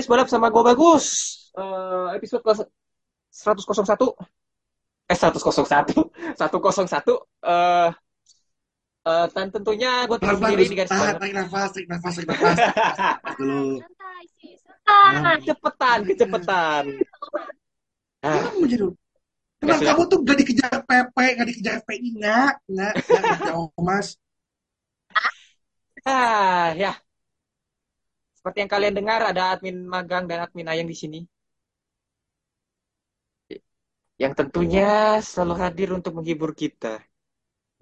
Guys balap sama gue bagus. Eh, episode ke 101. Eh 101. 101. Eh eh, dan tentunya gue terus sendiri di guys tahan, tarik nafas, tarik nafas, tarik nafas. Dulu. Ah, kecepatan. Ah, Kamu jadi. Kenapa kamu tuh gak dikejar PP, gak dikejar FPI? Enggak, enggak, enggak, jauh mas. ah, ya. Seperti yang kalian dengar ada admin magang dan admin ayang di sini. Yang tentunya selalu hadir untuk menghibur kita.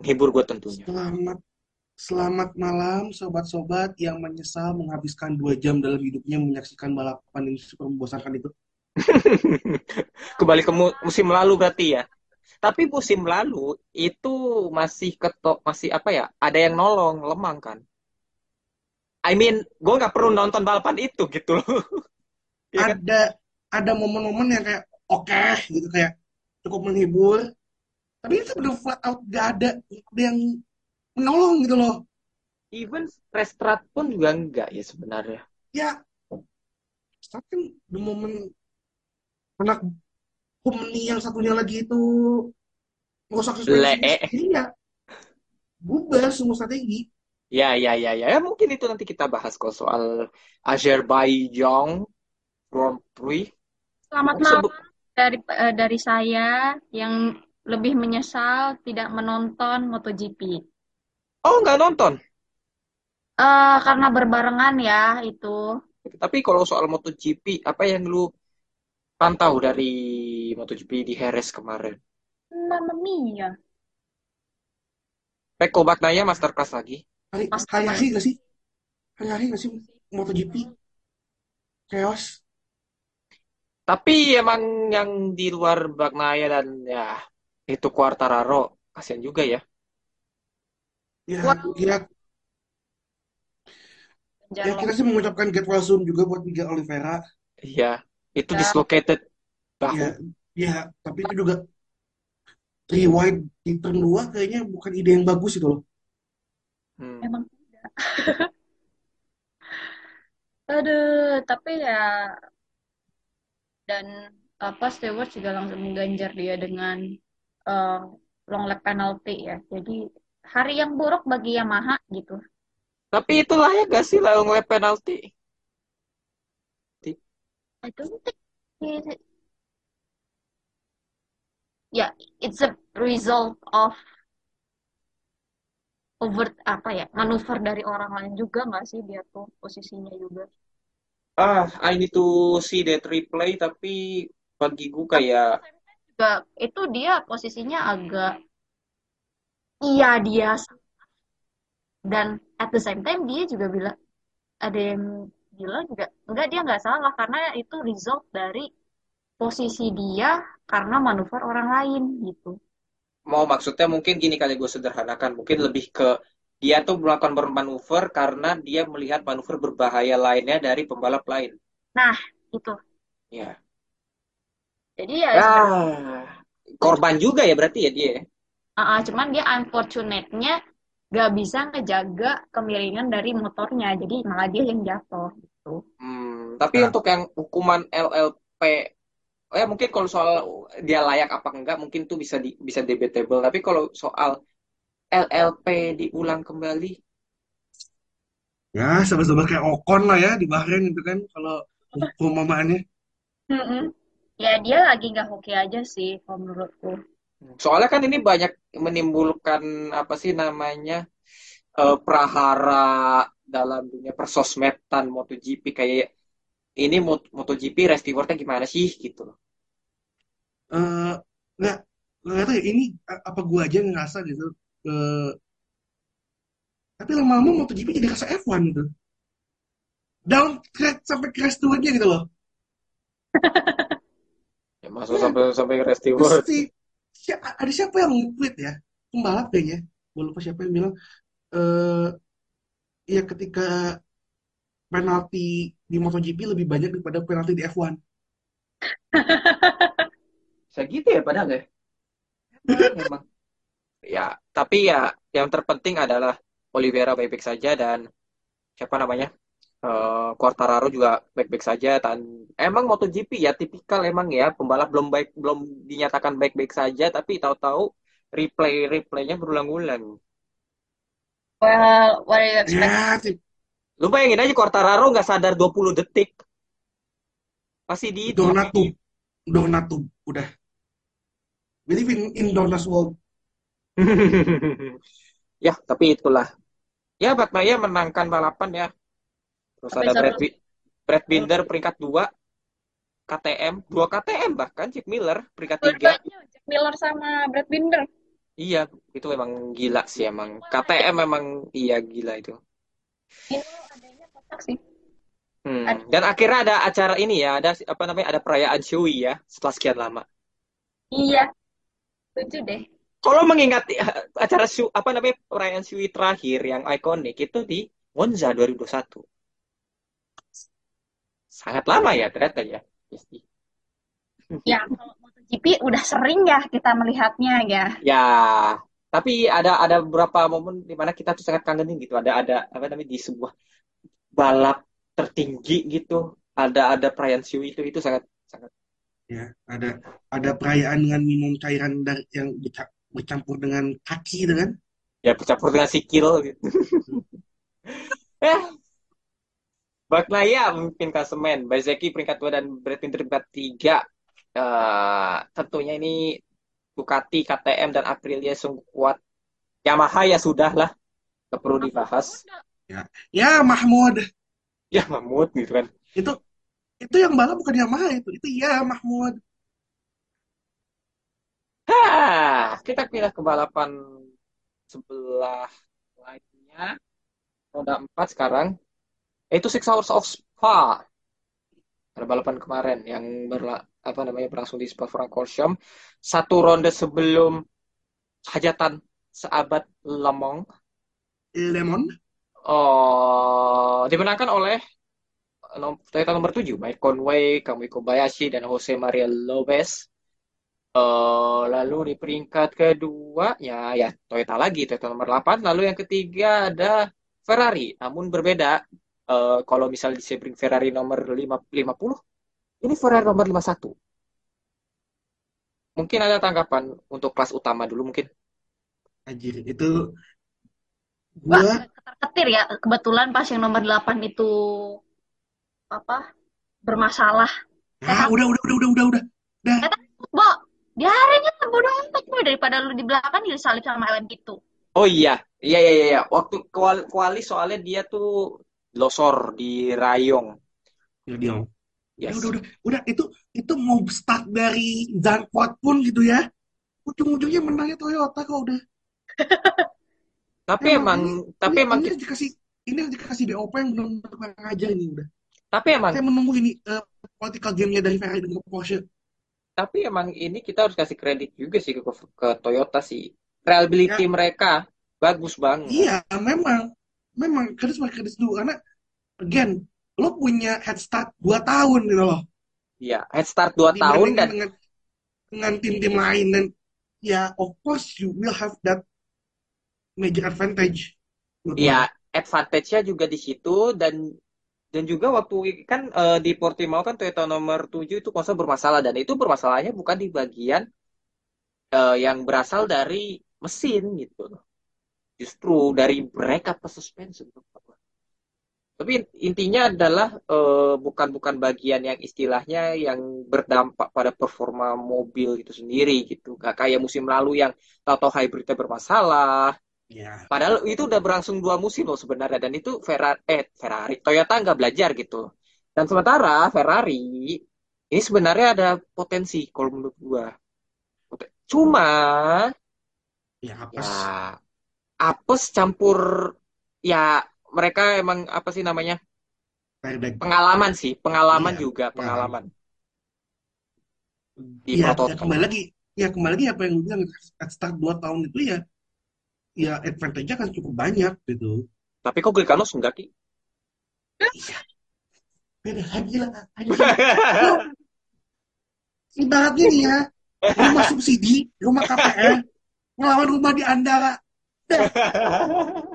Menghibur gue tentunya. Selamat, selamat malam sobat-sobat yang menyesal menghabiskan dua jam dalam hidupnya menyaksikan balapan yang super membosankan itu. Kembali ke mu- musim lalu berarti ya. Tapi musim lalu itu masih ketok masih apa ya? Ada yang nolong, lemang kan. I mean, gue nggak perlu nonton balapan itu gitu loh. Iya kan? Ada, ada momen-momen yang kayak oke gitu kayak cukup menghibur. Tapi itu udah flat out gak ada, yang menolong gitu loh. Even restart pun juga enggak ya sebenarnya. ya start kan the moment anak Humni yang satunya lagi itu Le- suspensi iya bubar semua strategi Ya, ya, ya, ya. Ya, mungkin itu nanti kita bahas kok soal Azerbaijan Grand Prix. selamat malam dari eh, dari saya yang lebih menyesal tidak menonton MotoGP Oh, nggak nonton. eh karena berbarengan ya itu Tapi kalau soal MotoGP, apa yang lu pantau dari MotoGP di Jerez kemarin? Mamma mia Peko Bagnaya masterclass lagi. Hari hari-hari gak sih? Hari-hari gak sih? MotoGP. Chaos. Tapi emang yang di luar Bagnaya dan ya itu Quartararo, kasihan juga ya. ya Wah. ya, ya kita sih mengucapkan get well soon juga buat Miguel Oliveira. Iya, itu Ya. dislocated bahu. ya ya tapi itu juga rewind di turn 2 kayaknya bukan ide yang bagus itu loh Hmm. emang tidak aduh tapi ya dan apa Stewart juga langsung mengganjar dia dengan eh, long lap penalty ya jadi hari yang buruk bagi Yamaha gitu Tapi itu layak gak sih long lap penalty? I don't think it, ya it's a result of overt apa ya manuver dari orang lain juga nggak sih dia tuh posisinya juga? Ah, I need to see that replay, tapi bagi gue kayak juga itu dia posisinya agak iya dia dan at the same time dia juga bilang ada yang bilang juga enggak dia nggak salah karena itu result dari posisi dia karena manuver orang lain gitu mau maksudnya mungkin gini kali gue sederhanakan, mungkin lebih ke dia tuh melakukan bermanuver karena dia melihat manuver berbahaya lainnya dari pembalap lain. nah itu Ya. jadi ya Ah, korban juga ya berarti ya dia. Ah, ah, cuman dia unfortunate-nya gak bisa ngejaga kemiringan dari motornya, jadi malah dia yang jatuh gitu. Hmm, tapi Nah. untuk yang hukuman LLP, oh ya mungkin kalau soal dia layak apa enggak, mungkin tuh bisa di, bisa debatable. Tapi kalau soal LLP diulang kembali, Ya, sama-sama kayak Ocon lah ya di Bahrain itu kan kalau perumpamaannya. Mm-mm. Ya dia lagi nggak hoki aja sih kalau menurutku. soalnya kan ini banyak menimbulkan apa sih namanya eh, prahara dalam dunia persosmedan MotoGP kayak ini Mot- MotoGP race rewardnya gimana sih gitu loh. eh nggak nggak tahu ya ini apa gua aja ngerasa gitu eh tapi lama-lama MotoGP jadi rasa F1 gitu downgrade sampai crash nya gitu loh Ya, masuk sampai sampai race terus reward. si, ada siapa yang tweet ya pembalap kayaknya gue lupa siapa yang bilang eh ya ketika penalti di MotoGP lebih banyak daripada penalti di F1 Segitu ya padahal ya. Emang, emang. Ya, tapi ya yang terpenting adalah Oliveira baik-baik saja dan siapa namanya? Eh Quartararo juga baik-baik saja dan emang MotoGP ya tipikal emang ya pembalap belum baik belum dinyatakan baik-baik saja tapi tahu-tahu replay replaynya berulang-ulang. Well, what do you expect? ya sih Lu bayangin aja Quartararo nggak sadar 20 detik. Masih di itu. Donatum Donatum udah we live in, in Dona's world ya, tapi itulah. Ya, Batmaya menangkan balapan ya. Terus Tapi ada. Brad, Brad Binder peringkat 2, KTM, 2 KTM bahkan Chip Miller peringkat 3. Dua-duanya Jack Miller sama Brad Binder. Iya, itu emang gila sih emang. KTM memang iya gila itu. Ini adanya kocak sih. Hmm. Dan akhirnya ada acara ini ya, ada apa namanya? Ada perayaan Shui ya setelah sekian lama. Iya. Setuju deh. Kalau mengingat eh, acara Shu, apa namanya perayaan Shui terakhir yang ikonik itu di Monza 2021. Sangat lama ya ternyata ya. Ya, kalau MotoGP udah sering ya kita melihatnya ya. Ya, tapi ada ada beberapa momen di mana kita tuh sangat kangenin gitu. Ada ada apa namanya di sebuah balap tertinggi gitu. Ada ada perayaan Shui itu itu sangat sangat ya ada ada perayaan dengan minum cairan dari yang berca- bercampur dengan kaki gitu kan ya bercampur dengan sikil gitu. eh, Bagnaia memimpin klasemen, Bezeki peringkat 2 dan Brad Binder peringkat 3. Eh, tentunya ini Ducati, KTM dan Aprilia sungguh kuat. Yamaha ya sudah lah, nggak perlu dibahas. ya Mahmud Ya Mahmud gitu kan. itu itu yang balap bukan Yamaha itu itu ya Mahmud Hah, kita pindah ke balapan sebelah lainnya. Roda 4 sekarang. Yaitu Six Hours of Spa. Ada balapan kemarin yang berla apa namanya berlangsung di Spa-Francorchamps. Satu ronde sebelum hajatan seabad Le Mans. Lemon Oh, dimenangkan oleh Toyota nomor 7, Mike Conway, Kamui Kobayashi, dan Jose Maria Lopez. Eh, lalu di peringkat kedua, ya, ya Toyota lagi, Toyota nomor 8. Lalu yang ketiga ada Ferrari, namun berbeda. Eh, kalau misal di Sebring Ferrari nomor 5, 50, ini Ferrari nomor 51. Mungkin ada tanggapan untuk kelas utama dulu mungkin. anjir itu Wah, gua ketar-ketir ya. Kebetulan pas yang nomor 8 itu apa? bermasalah. ah udah udah udah udah udah udah Bo, biarin ya bodo amat boy daripada lu di belakang disalip sama Ellen gitu. Oh iya, iya iya iya. iya. Waktu kuali, kuali soalnya dia tuh losor di Rayong. ya dia Yes. udah udah udah itu itu mau start dari Zandvoort pun gitu ya ujung-ujungnya menangnya Toyota kok udah Tapi Emang emang, tapi ini, emang, ini harus dikasih ini harus dikasih BOP yang benar-benar kurang ajar ini udah tapi emang, saya menunggu ini eh, political game-nya dari Ferrari dengan Porsche tapi emang ini kita harus kasih kredit juga sih ke, ke Toyota sih. Reliability mereka bagus banget. iya memang memang kredit sama kredit dulu karena again lo punya head start 2 tahun gitu loh Iya, head start 2 tahun dan dengan dengan tim-tim lain dan ya of course you will have that major advantage Iya, advantage-nya juga di situ dan dan juga waktu kan eh, di Portimao kan Toyota nomor 7 itu konsol bermasalah dan itu bermasalahnya bukan di bagian eh, yang berasal dari mesin gitu. Justru dari mereka pas suspension. Tapi intinya adalah eh, bukan bukan bagian yang istilahnya yang berdampak pada performa mobil itu sendiri gitu. Gak kayak musim lalu yang tahu-tahu hybridnya bermasalah, Ya, Padahal itu udah berlangsung dua musim loh sebenarnya dan itu Ferrari, eh Ferrari, Toyota nggak belajar gitu. Dan sementara Ferrari ini sebenarnya ada potensi kalau menurut gua. Cuma Ya ya apes. apes campur ya mereka emang apa sih namanya? Pengalaman sih, pengalaman Iya, juga, ya. pengalaman di Iya, ya prototipe. kembali lagi, ya kembali lagi apa yang lu bilang at start 2 tahun itu ya, ya advantage-nya kan cukup banyak gitu. Tapi kok Glickenhaus enggak, Ki? Iya, beda lagi lah. Ibaratnya nih ya, rumah subsidi, rumah KPR, ngelawan rumah di Andara. Dah,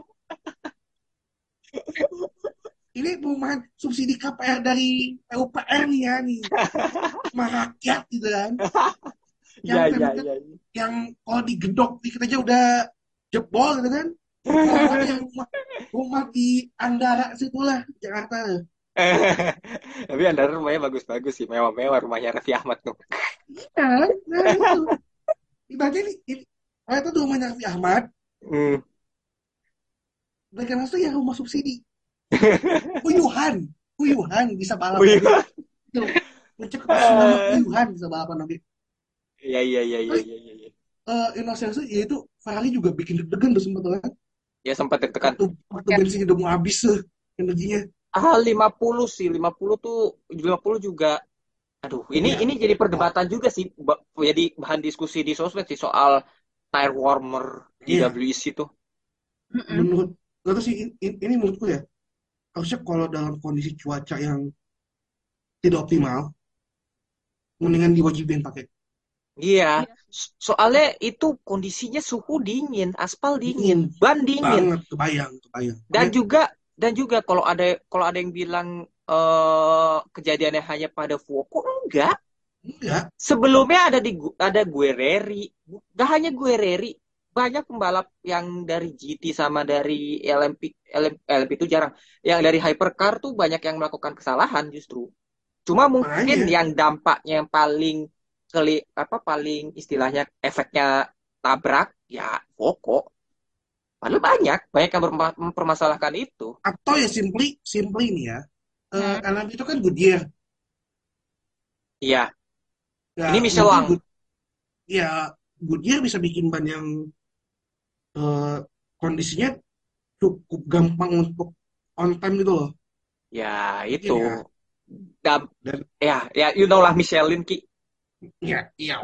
ini perumahan subsidi KPR dari PUPR nih ya nih, rumah rakyat gitu kan. Yang Iya, iya, temboknya iya. iya. yang kalau digedok dikit aja udah jebol gitu kan. Yang rumah, rumah di Andara situlah, Jakarta. Tapi Anda rumahnya bagus-bagus sih, mewah-mewah rumahnya Raffi Ahmad tuh. Iya, nah itu. Ibaratnya ini, ini oh, itu rumahnya Raffi Ahmad, Hmm. Mereka masuk ya rumah subsidi. Uyuhan, Uyuhan bisa balap. Itu, ngecek ke Uyuhan bisa balapan nanti. Iya, iya, iya, iya, iya, iya. iya. Eh, Innocence ya itu Ferrari juga bikin deg-degan tuh sempat kan. Ya sempat deg-degan. Waktu, waktu bensin udah mau habis tuh energinya. Ah, 50 sih, 50 tuh 50 juga. Aduh, ini Iya. ini jadi perdebatan juga sih. Jadi bahan diskusi di sosmed sih soal tire warmer di Iya. WEC tuh. Menurut gak tau sih ini, ini- menurutku ya harusnya kalau dalam kondisi cuaca yang tidak optimal mendingan diwajibin pakai Iya, So- soalnya itu kondisinya suhu dingin, aspal dingin, Dingin. ban dingin. banget kebayang kebayang Dan Makanya- juga dan juga kalau ada kalau ada yang bilang eh kejadiannya hanya pada Fuoco, enggak. enggak Sebelumnya ada di ada Guerreri, gak hanya Guerreri, banyak pembalap yang dari GT sama dari LMP, LMP, LMP itu jarang. Yang dari hypercar tuh banyak yang melakukan kesalahan justru. Cuma mungkin Makanya. yang dampaknya yang paling keli apa paling istilahnya efeknya tabrak ya Fuoco. Padahal banyak, banyak yang berma- mempermasalahkan itu. atau ya simply simply nih ya eh Hmm. LMP itu kan Goodyear Iya, ya ini Michelin. Good- ya Goodyear bisa bikin ban yang eh, kondisinya cukup gampang untuk on time gitu loh Ya, itu. Iya. Dan, Dan- ya, ya, you know lah Michelin Ki. Iya, iya,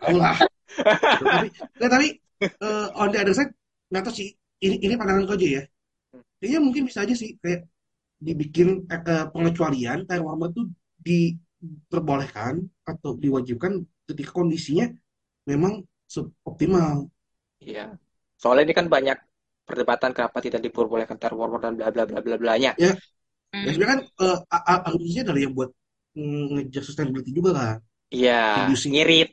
tahu lah. tapi, nggak, tapi eh, on the other side, nggak tahu sih. Ini ini pandanganku aja ya. Kayaknya mungkin bisa aja sih kayak dibikin eh, eh, pengecualian tire warmer tuh diperbolehkan atau diwajibkan ketika kondisinya memang optimal. Iya. Soalnya ini kan banyak perdebatan kenapa tidak diperbolehkan warmer dan bla bla bla bla blanya. Ya Mm. sebenarnya kan eh, a- a- argumennya adalah yang buat mm, ngejar sustainability juga kan, Iya, Reducing. ngirit.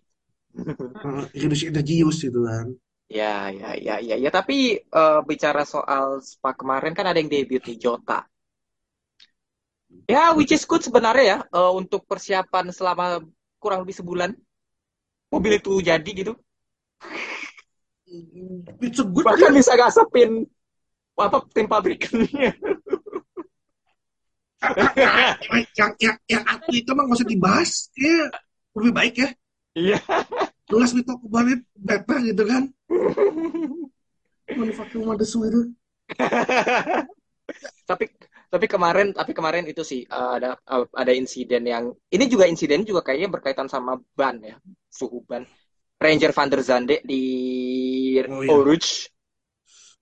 Eh, reduce energy use gitu kan. Ya, ya, ya, ya, ya. Tapi eh, bicara soal Spa kemarin kan ada yang debut nih Jota. Ya, which is good sebenarnya ya eh, untuk persiapan selama kurang lebih sebulan. Mobil itu jadi gitu. It's a good Bahkan bisa gasepin apa tim pabrikannya. yang yang yang aku itu mah nggak usah dibahas ya. Lebih baik ya. Iya. jelas we talk about it better gitu kan. Manufacturing Madesu itu tapi tapi kemarin tapi kemarin itu sih uh, ada uh, ada insiden yang ini juga insiden juga kayaknya berkaitan sama ban ya suhu ban Ranger van der Zande di Oh, iya. Rouge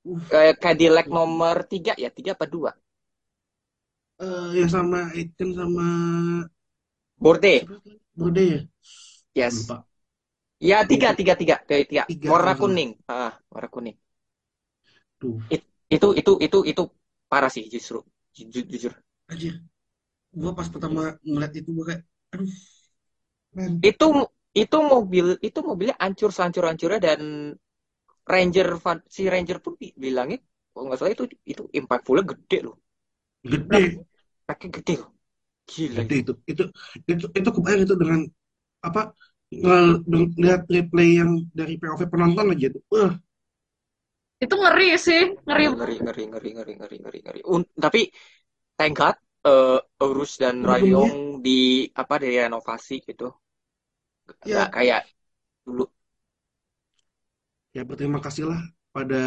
Uh. Cadillac nomor tiga ya? Tiga apa dua? Eh, yang sama Aitken sama Borde. Bode ya? Yes. Lupa. Ya tiga tiga tiga. Kayak tiga. Tiga, warna kuning. Ah warna kuning. Tuh. Itu itu itu itu parah sih justru. Ju- jujur. Aja gua pas pertama ngeliat itu gua kayak aduh men. Itu itu mobil itu mobilnya hancur sehancur hancurnya dan Ranger Van- si Ranger pun bi- bilangnya kalau nggak salah itu itu impactfulnya gede loh. Gede. Pakai gede loh. Gila. Gede itu. Itu itu itu kebayang itu dengan apa nge- deng- lihat replay yang dari POV penonton aja tuh wah. Itu ngeri sih, ngeri. ngeri ngeri ngeri ngeri ngeri ngeri ngeri. Un- tapi thank God eh Urus dan Rayong di apa direnovasi gitu. Ya, Nggak kayak dulu. ya berterima kasihlah pada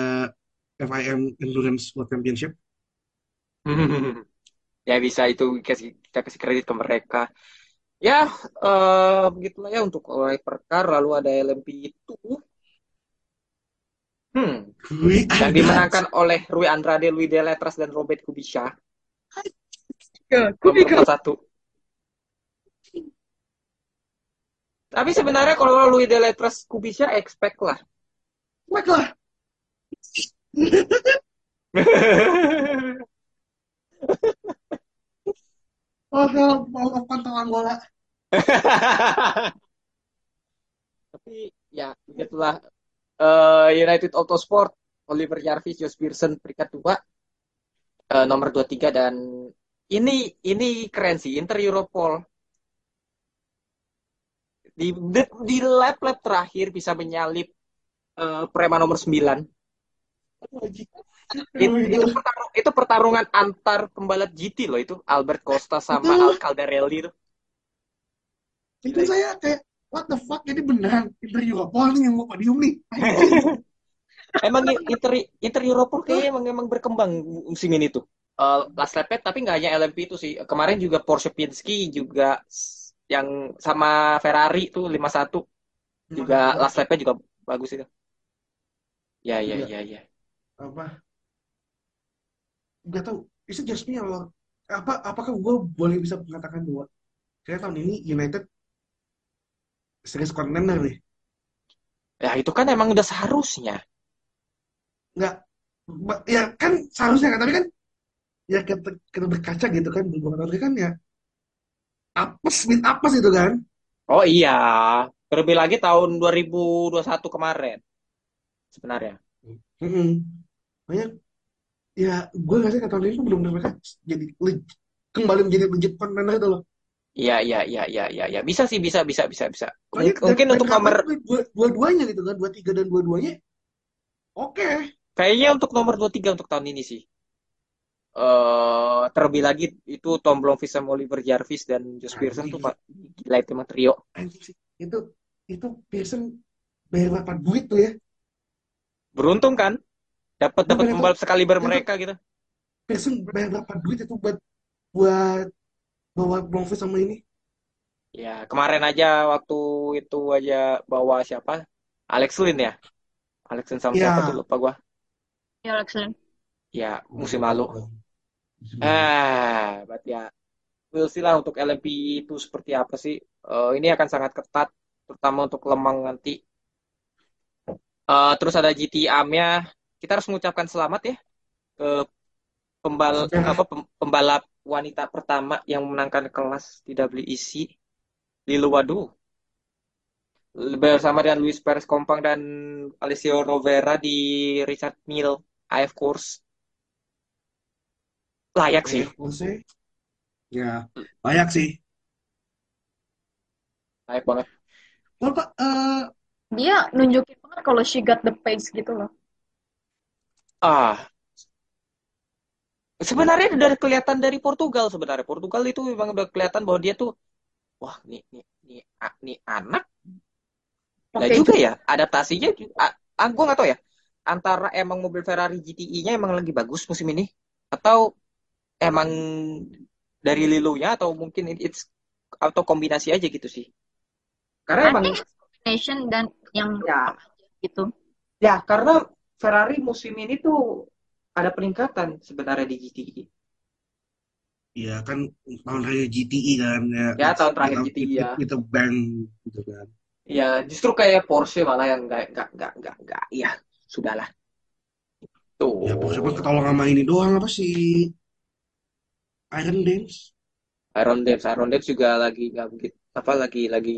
FIM Endurance World Championship. Ya bisa itu kasih kita kasih kredit ke mereka. Ya, eh begitulah ya untuk oleh perkar lalu ada LMP itu hmm yang dimenangkan oleh Rui Andrade, Louis Deletras dan Robert Kubica. Ke Nomor 41. Tapi sebenarnya kalau Louis Deletras Kubica expect lah. Baiklah. Oh, help, maafkan tangan bola. Tapi ya begitulah Eh, United Autosport Oliver Jarvis, Jos Pearson peringkat dua eh, nomor 23 dan ini ini keren sih Inter Europol di di, di lap lap terakhir bisa menyalip eh, Prema nomor 9 It- itu, pertarung- itu pertarungan antar pembalap GT loh itu Albert Costa sama Betul. Al Caldarelli itu Itu saya kayak, what the fuck, ini beneran Inter Europol nih yang mau podium nih. Emang Inter Inter Europol kayaknya emang emang berkembang musim ini tuh. Eh, last lap tapi nggak hanya LMP itu sih. Kemarin juga Porsche Penske juga yang sama Ferrari tuh 51 juga last lap juga bagus itu. Ya ya Iya. ya ya. Apa? Gak tau, itu just me or apa apakah gue boleh bisa mengatakan bahwa kayak tahun ini United serius contender nih Ya itu kan emang udah seharusnya. nggak ba- ya kan seharusnya kan tapi kan ya kita, kita berkaca gitu kan beberapa tahun kan ya apes mit apes itu kan Oh iya, terlebih lagi tahun 2021 kemarin sebenarnya. Mm-mm. Makanya ya gue nggak sih kata tuh benar-benar mereka jadi kembali menjadi legit contender itu loh Iya iya iya iya iya ya. Bisa sih bisa bisa bisa bisa. Mungkin, mungkin untuk nomor dua, dua-duanya gitu kan dua tiga dan dua-duanya oke Kayaknya untuk nomor 23 untuk tahun ini sih. Eh terlebih lagi itu Tom Blomqvist sama Oliver Jarvis dan Josh Pearson tuh Pak gila itu mah trio. itu itu Pearson bayar berapa duit tuh ya Beruntung kan? Dapat dapat pembalap sekaliber itu- mereka gitu. Pearson bayar berapa duit itu buat buat bawa Blomqvist sama ini Ya, kemarin aja waktu itu aja bawa siapa? Alex Lin ya? Alex Lin sama Ya. siapa tuh lupa gua. Ya, Alex Lin. Ya, musim lalu. Ah, berarti ya we'll see lah untuk LMP itu seperti apa sih. Eh, ini akan sangat ketat, terutama untuk Lemang nanti. Eh, terus ada GT AM-nya. Kita harus mengucapkan selamat ya ke pembal apa pem- pembalap wanita pertama yang memenangkan kelas di WEC Lilu Wadu bersama dengan Luis Perez Kompang dan Alessio Rovera di Richard Mille AF Course. Layak sih. Ya layak sih Layak banget. Kalau Pak, eh, Dia nunjukin banget kalau she got the pace gitu loh. Ah, sebenarnya udah kelihatan dari Portugal sebenarnya. Portugal itu memang udah kelihatan bahwa dia tuh, wah, nih, nih, nih, a- nih anak. Nggak Oke. juga ya, adaptasinya. ju- Ah, ah, gue nggak tahu ya. Antara emang mobil Ferrari GTI-nya emang lagi bagus musim ini, atau emang dari Lilunya, atau mungkin it's atau kombinasi aja gitu sih. Karena I emang combination dan yang ya, gitu. ya karena Ferrari musim ini tuh ada peningkatan sebenarnya di GTI. ya kan tahun terakhir GTI kan ya, Ya, tahun terakhir GTI it- ya. itu bank gitu kan Ya, justru kayak Porsche malah yang nggak nggak nggak nggak nggak ya sudahlah. Tuh. ya Porsche mah ketolong sama ini doang apa sih Iron Dance Iron Dance, Iron Dance juga lagi nggak begitu apa lagi lagi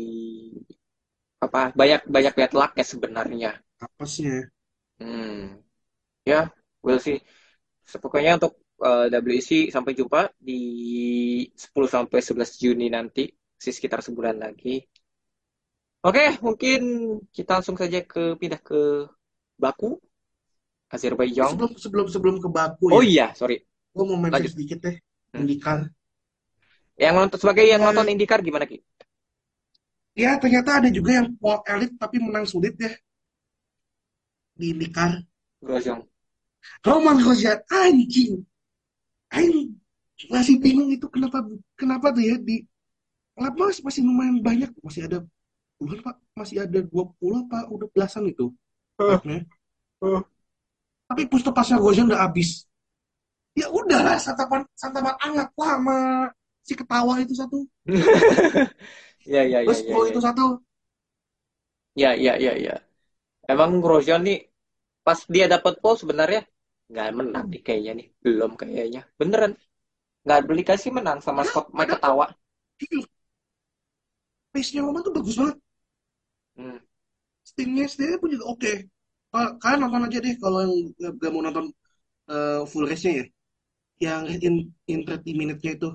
apa banyak banyak bad luck ya sebenarnya. apesnya Hmm. Ya, we'll see. Pokoknya untuk eh, WEC sampai jumpa di 10 sampai 11 Juni nanti, sih sekitar sebulan lagi. Oke, mungkin kita langsung saja ke pindah ke Baku, Azerbaijan. sebelum sebelum sebelum ke Baku Oh ya iya, sorry. gue mau mention sedikit deh Hmm. IndyCar Yang nonton sebagai yang nonton IndyCar gimana Ki? ya ternyata ada juga yang pole elit tapi menang sulit ya di IndyCar. Grosjean. Roman Grosjean anjing. Aing masih bingung itu kenapa kenapa tuh ya di lap mas masih lumayan banyak masih ada puluhan pak masih ada 20 apa udah belasan itu lapnya. Uh. Tapi push pasnya Grosjean udah habis. Ya udahlah santapan santapan anget lah sama si ketawa itu satu. Ya ya ya Terus ya Pro ya. itu satu. Ya ya ya ya. Emang Grosjean nih pas dia dapat pole sebenarnya nggak menang nih kayaknya nih. Belum kayaknya. Beneran. Nggak beli kasih menang sama Scott Mike ketawa. Gila. Pace-nya Roman tuh bagus banget. Hmm. Stingnya sendiri pun juga oke. Ka- Kalian nonton aja deh kalau yang nggak mau nonton eh, full race-nya ya. Yang in, in 30 minute-nya itu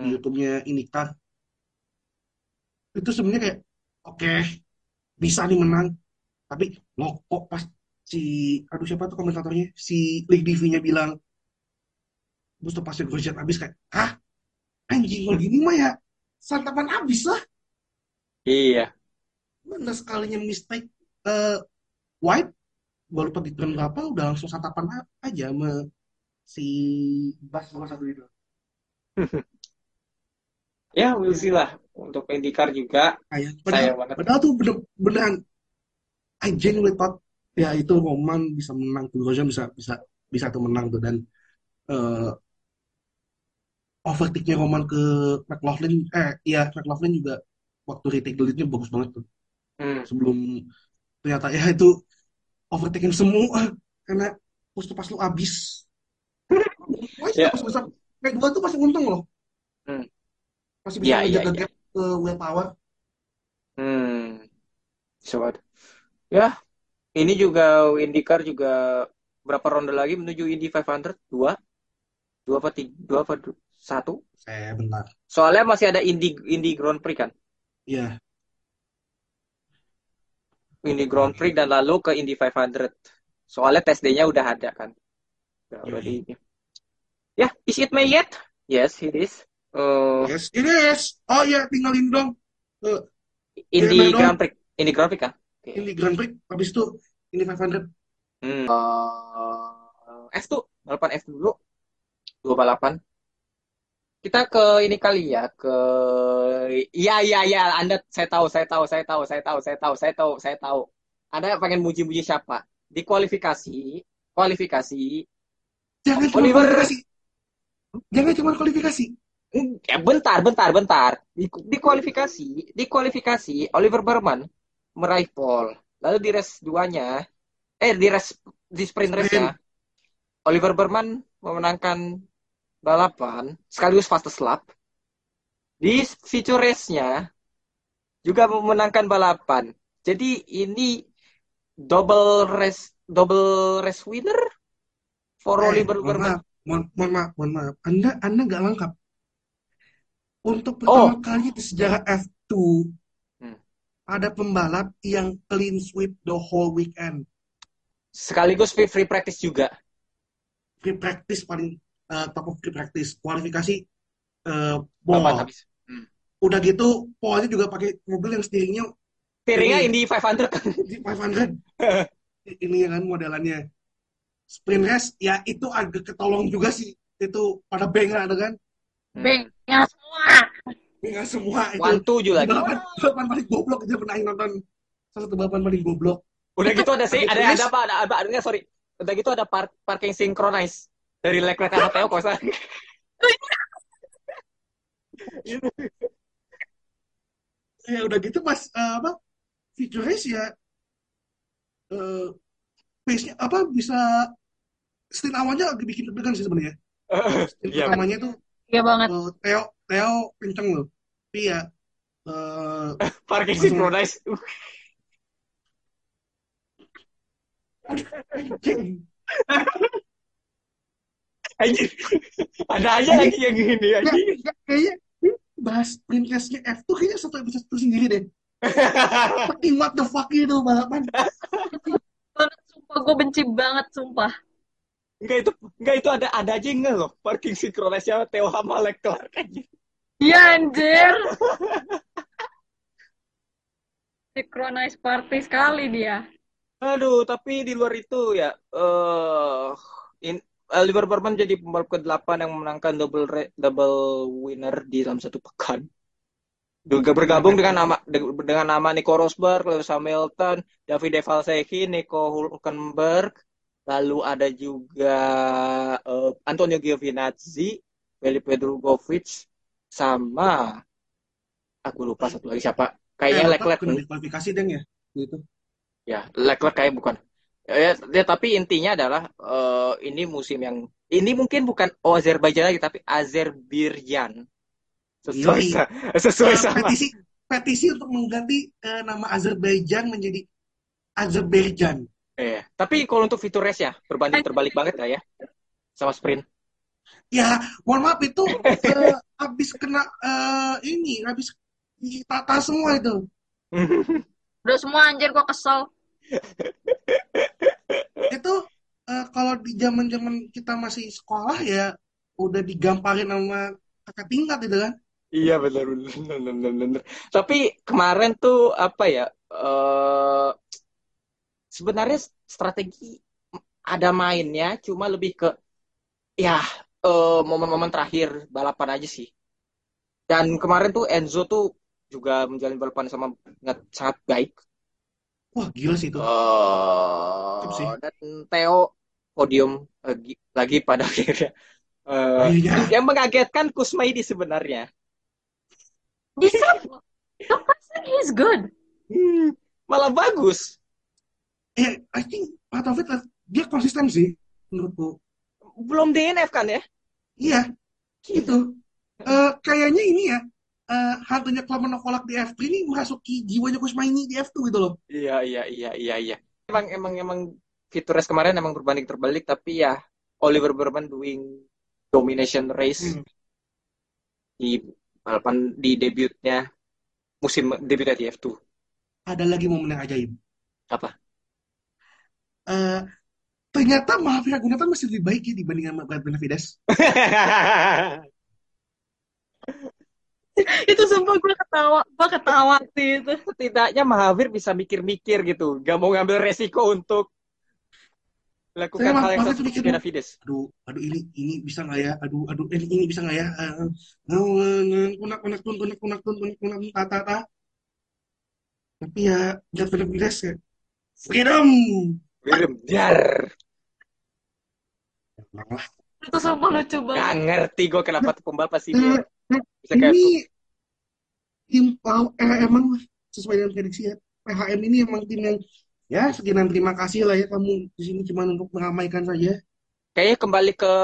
di Hmm. YouTube-nya IndyCar. Itu sebenarnya kayak oke bisa nih menang. Tapi loh kok pas si aduh siapa tuh komentatornya si League DV-nya bilang Busto pasnya Grosjean habis kayak hah anjing kalau gini mah ya santapan habis lah. Iya. Mana sekalinya mistake eh White gue lupa di berapa udah langsung santapan aja sama si Bas nomor satu itu. Ya, we'll see lah. Untuk IndyCar juga Kayak padahal, banget. padahal tuh bener beneran I genuinely thought ya itu Roman bisa menang tuh Grosjean bisa bisa bisa tuh menang tuh dan eh overtake-nya Roman ke McLaughlin eh iya McLaughlin juga waktu retake the lead-nya bagus banget tuh Hmm. sebelum ternyata ya itu overtaking semua karena pass lu abis. Masih bisa kayak dua tuh masih untung loh. Hmm. Masih bisa Ya, ya, ngejaga ya. gap ke willpower. Hmm. Sobat. Ya, ini juga IndyCar juga berapa ronde lagi menuju Indy 500? Dua? Dua apa tiga? Dua apa satu? Eh bentar. Soalnya masih ada Indy Indy Grand Prix kan? Iya. Indy Grand Prix dan lalu ke Indy 500. Soalnya tes day-nya udah ada kan. Udah, udah di Ya, is it May yet? Yes, it is. Eh, Yes, it is. Oh iya, tinggalin dong eh, Indy May dong. Grand Prix. Indy Grand Prix kan? Oke. ini Grand Prix. Habis itu ini 500. Hmm. Eh, F2, balapan F dulu. Dua balapan. Kita ke ini kali ya, ke Iya, iya, iya, Anda saya tahu, saya tahu, saya tahu, saya tahu, saya tahu, saya tahu, saya tahu. Anda pengen muji-muji siapa? Di kualifikasi, kualifikasi, Jangan Oliver. kualifikasi. Jangan cuma kualifikasi. ya bentar, bentar, bentar. Di, di kualifikasi, di kualifikasi Oliver Berman meraih pole. Lalu di race duanya, eh di race di sprint race-nya, Oliver Berman memenangkan balapan sekaligus fastest lap. Di feature race-nya juga memenangkan balapan. Jadi ini double race double race winner for Eh, Oliver Berman. Mohon, mohon maaf, mohon maaf. Anda Anda nggak lengkap. Untuk Oh. pertama kali di sejarah F2 Hmm. ada pembalap yang clean sweep the whole weekend. Sekaligus free, free practice juga. Free practice paling eh, top of free practice. Kualifikasi eh Balapan pole. habis. Hmm. Udah gitu pole juga pakai mobil yang steeringnya Ini. Indy 500 kan. di 500. Ini kan modelannya. Sprint race ya itu agak ketolong juga sih. Itu pada bengah ada kan? Beng, ya semua. Bengah semua itu. One tujuh lagi. Balapan, balapan paling goblok itu pernah nonton salah satu balapan paling goblok. Udah gitu ada sih, ada ada apa? Ada apa? Ada sorry. Udah gitu ada park, parking synchronize dari Leclerc ke Mateo kok. Ya udah gitu pas eh, apa feature race ya eh pace-nya apa bisa stint awalnya agak bikin deg-degan sih sebenarnya. Stint Iya. pertamanya tuh Iya banget. eh, Theo Theo kenceng loh. Tapi ya eh Parking synchronize. Anjir. Ada aja lagi yang gini ya, kayaknya bahas sprint race-nya F2 kayaknya satu episode itu sendiri deh. Fucking what the fuck itu balapan. Sumpah gue benci banget, sumpah. Enggak itu enggak itu ada ada aja nge loh parking synchronize-nya Theo sama Leclerc anjing. Iya anjir. Synchronize party sekali dia. Aduh, tapi di luar itu ya, eh in, eh, Oliver Berman jadi pembalap ke-8 yang memenangkan double double winner di dalam satu pekan. Juga bergabung dengan nama dengan nama Nico Rosberg, Lewis Hamilton, Davide Valsecchi, Nico Hulkenberg, lalu ada juga eh, Antonio Giovinazzi, Felipe Drugovich, sama aku lupa satu lagi siapa. Kayaknya Eh, Leclerc diskualifikasi deng ya gitu Ya, Leclerc kayak bukan. Ya, ya, tapi intinya adalah eh, ini musim yang ini mungkin bukan oh, Azerbaijan lagi tapi Azerbaijan. Sesuai Yoi. sa- sesuai Eh, sama. petisi petisi untuk mengganti eh, nama Azerbaijan menjadi Azerbaijan Iya. Tapi kalau untuk fitur race ya berbanding terbalik banget lah ya sama sprint. ya mohon maaf itu eh, habis kena eh, ini habis ditata semua itu Udah semua anjir gua kesel. itu eh, kalau di zaman zaman kita masih sekolah ya udah digamparin sama kakak tingkat itu kan Iya benar benar benar benar. Tapi kemarin tuh apa ya? eh sebenarnya strategi ada mainnya, cuma lebih ke ya eh, momen-momen terakhir balapan aja sih. Dan kemarin tuh Enzo tuh juga menjalin balapan sama sangat, sangat baik. wah gila sih itu Mantap sih. dan Theo podium lagi, lagi pada akhirnya. Eh, Akhirnya. yang mengagetkan Kusmaidi sebenarnya. Bisa. The person he's good. Hmm, malah bagus. eh I think Pak Taufik eh, dia konsisten sih menurutku Belum DNF kan ya? iya itu Eh, kayaknya ini ya eh, hantunya Clement Kolak di F3 ini merasuki jiwanya Kusmaini di F2 gitu loh Iya, iya, iya, iya, iya. Emang, emang, emang fitur race kemarin emang berbanding terbalik, tapi ya Oliver Berman doing domination race Hmm. di balapan di debutnya musim debutnya di F2. ada lagi momen yang ajaib Apa? Eh, ternyata Mahavir Raghunathan masih lebih baik ya dibandingkan Brad Benavides Itu sumpah gue ketawa. Gue ketawa sih itu. Setidaknya Mahavir bisa mikir-mikir gitu, gak mau ngambil resiko untuk melakukan Saya hal yang seperti mikir, Benavides. aduh aduh ini ini bisa nggak ya? Aduh aduh ini, ini bisa nggak ya? Eh, eh, kunak kunak tun kunak kunak tun kunak kunak tun, ta ta ta. Tapi ya Brad Benavides ya. Freedom! Wirim, jar. Itu sumpah lucu Gak banget. ngerti gue kenapa tuh pembalap pasti Eh, dia bisa kayak ini tim tahu eh, emang sesuai dengan prediksi ya. PHM ini emang tim yang ya sekian terima kasih lah ya kamu di sini cuma untuk meramaikan saja. Kayaknya kembali ke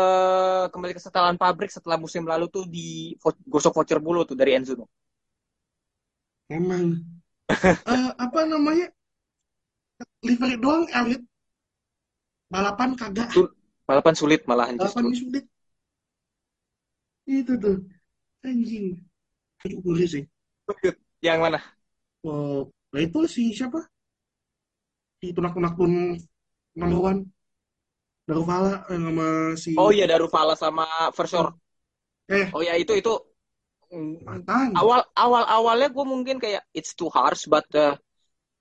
kembali ke setelan pabrik setelah musim lalu tuh di gosok voucher bulu tuh dari Enzo. tuh. emang. Eh, apa namanya? Livery doang elit balapan kagak. Balapan sulit malahan balapan justru. sulit. Itu tuh. Anjing. Itu sih. Yang mana? oh nah itu si siapa si tunak-tunak tun number one Darufala eh, sama si Oh iya Darufala sama Versor. eh Oh ya itu itu mantan awal awal awalnya gue mungkin kayak it's too harsh but uh,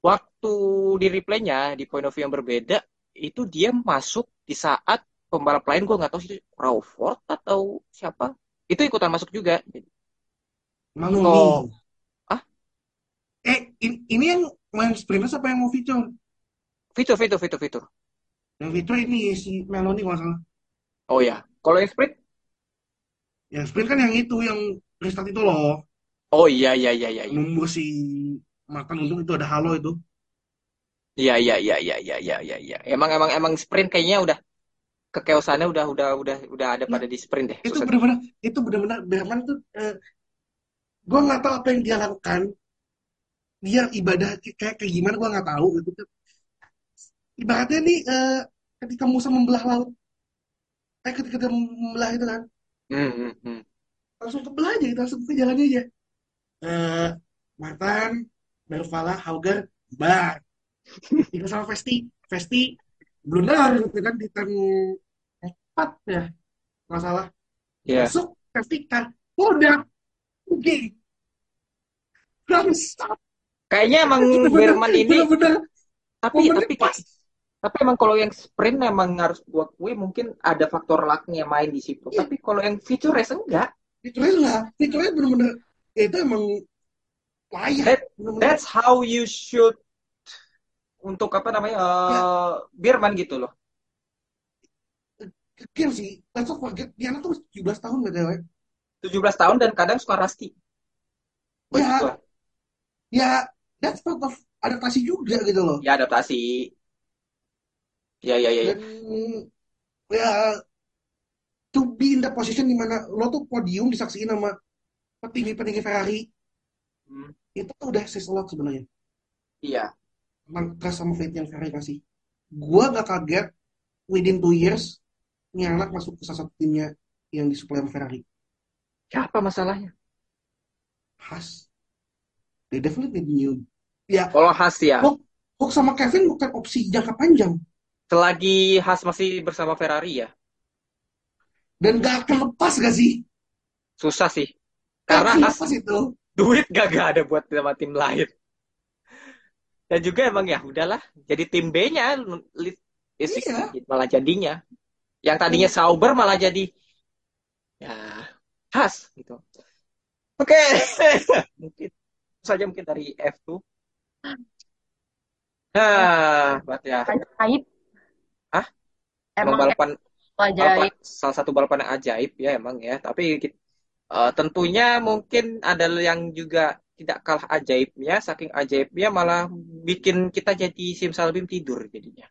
waktu di replaynya di point of view yang berbeda itu dia masuk di saat pembalap lain gue nggak tahu sih Crawford atau siapa itu ikutan masuk juga. Manoni Oh. Ah? eh in- ini yang main sprinters apa yang mau feature Fitur fitur fitur fitur. yang feature ini si Meloni kalau salah Oh ya kalau yang sprint yang sprint kan yang itu yang restart itu loh oh iya iya iya iya iya. nunggu si makan untung itu ada halo itu Iya iya iya iya iya iya iya iya. Emang emang emang sprint kayaknya udah kekeosannya udah udah udah udah ada pada di sprint deh. itu benar-benar itu benar-benar Berman tuh eh, gue nggak tahu apa yang dia lakukan dia ibadah kayak kayak gimana gue nggak tahu gitu ibaratnya nih eh, ketika Musa membelah laut eh ketika dia membelah itu kan Hmm, hmm, langsung kebelah aja gitu langsung ke jalannya aja eh Martin Darvala Hauger Bar tinggal sama Vesti Vesti blunder gitu kan di turn empat ya nggak salah Iya. masuk safety car udah Oke. Bangsat. Kayaknya emang Berman ini bener-bener tapi momennya tapi pas. Tapi emang kalau yang sprint emang harus gua akui mungkin ada faktor lucknya main di situ. Iya. Tapi kalau yang feature race enggak. Fiturnya enggak. Fiturnya bener-bener, ya itu emang layak. That, that's how you should untuk apa namanya eh Birman gitu loh. Kecil sih. Let's not forget, Diana tuh 17 tahun BTW. 17 tahun dan kadang suka rusty. Bagi Ya, gua. ya, that's part of adaptasi juga gitu loh. Ya adaptasi. Ya ya ya. ya. Dan ya to be in the position di mana lo tuh podium disaksiin sama petinggi-petinggi Ferrari Hmm, itu udah says a lot sebenarnya Iya. trust sama faith yang Ferrari kasih. Gua gak kaget within two years ini anak masuk ke salah satu timnya yang disuplai sama Ferrari. Siapa masalahnya? Haas. They definitely need new. Ya, Kalau Haas ya. Hook, Hook sama Kevin bukan opsi jangka panjang Selagi Haas masih bersama Ferrari ya. dan gak akan lepas gak sih? Susah sih. Gak Karena Haas lepas itu. duit gak, gak ada buat sama tim lain. Dan juga emang ya udahlah. Jadi tim B-nya Iya. malah jadinya. Yang tadinya Sauber malah jadi ya Haas gitu. Oke. mungkin itu saja mungkin dari F2. Nah, buat ya. Emang balapan balapan salah satu balapan yang ajaib ya emang ya. Tapi eh, tentunya mungkin ada yang juga tidak kalah ajaibnya, saking ajaibnya malah bikin kita jadi simsalabim tidur jadinya.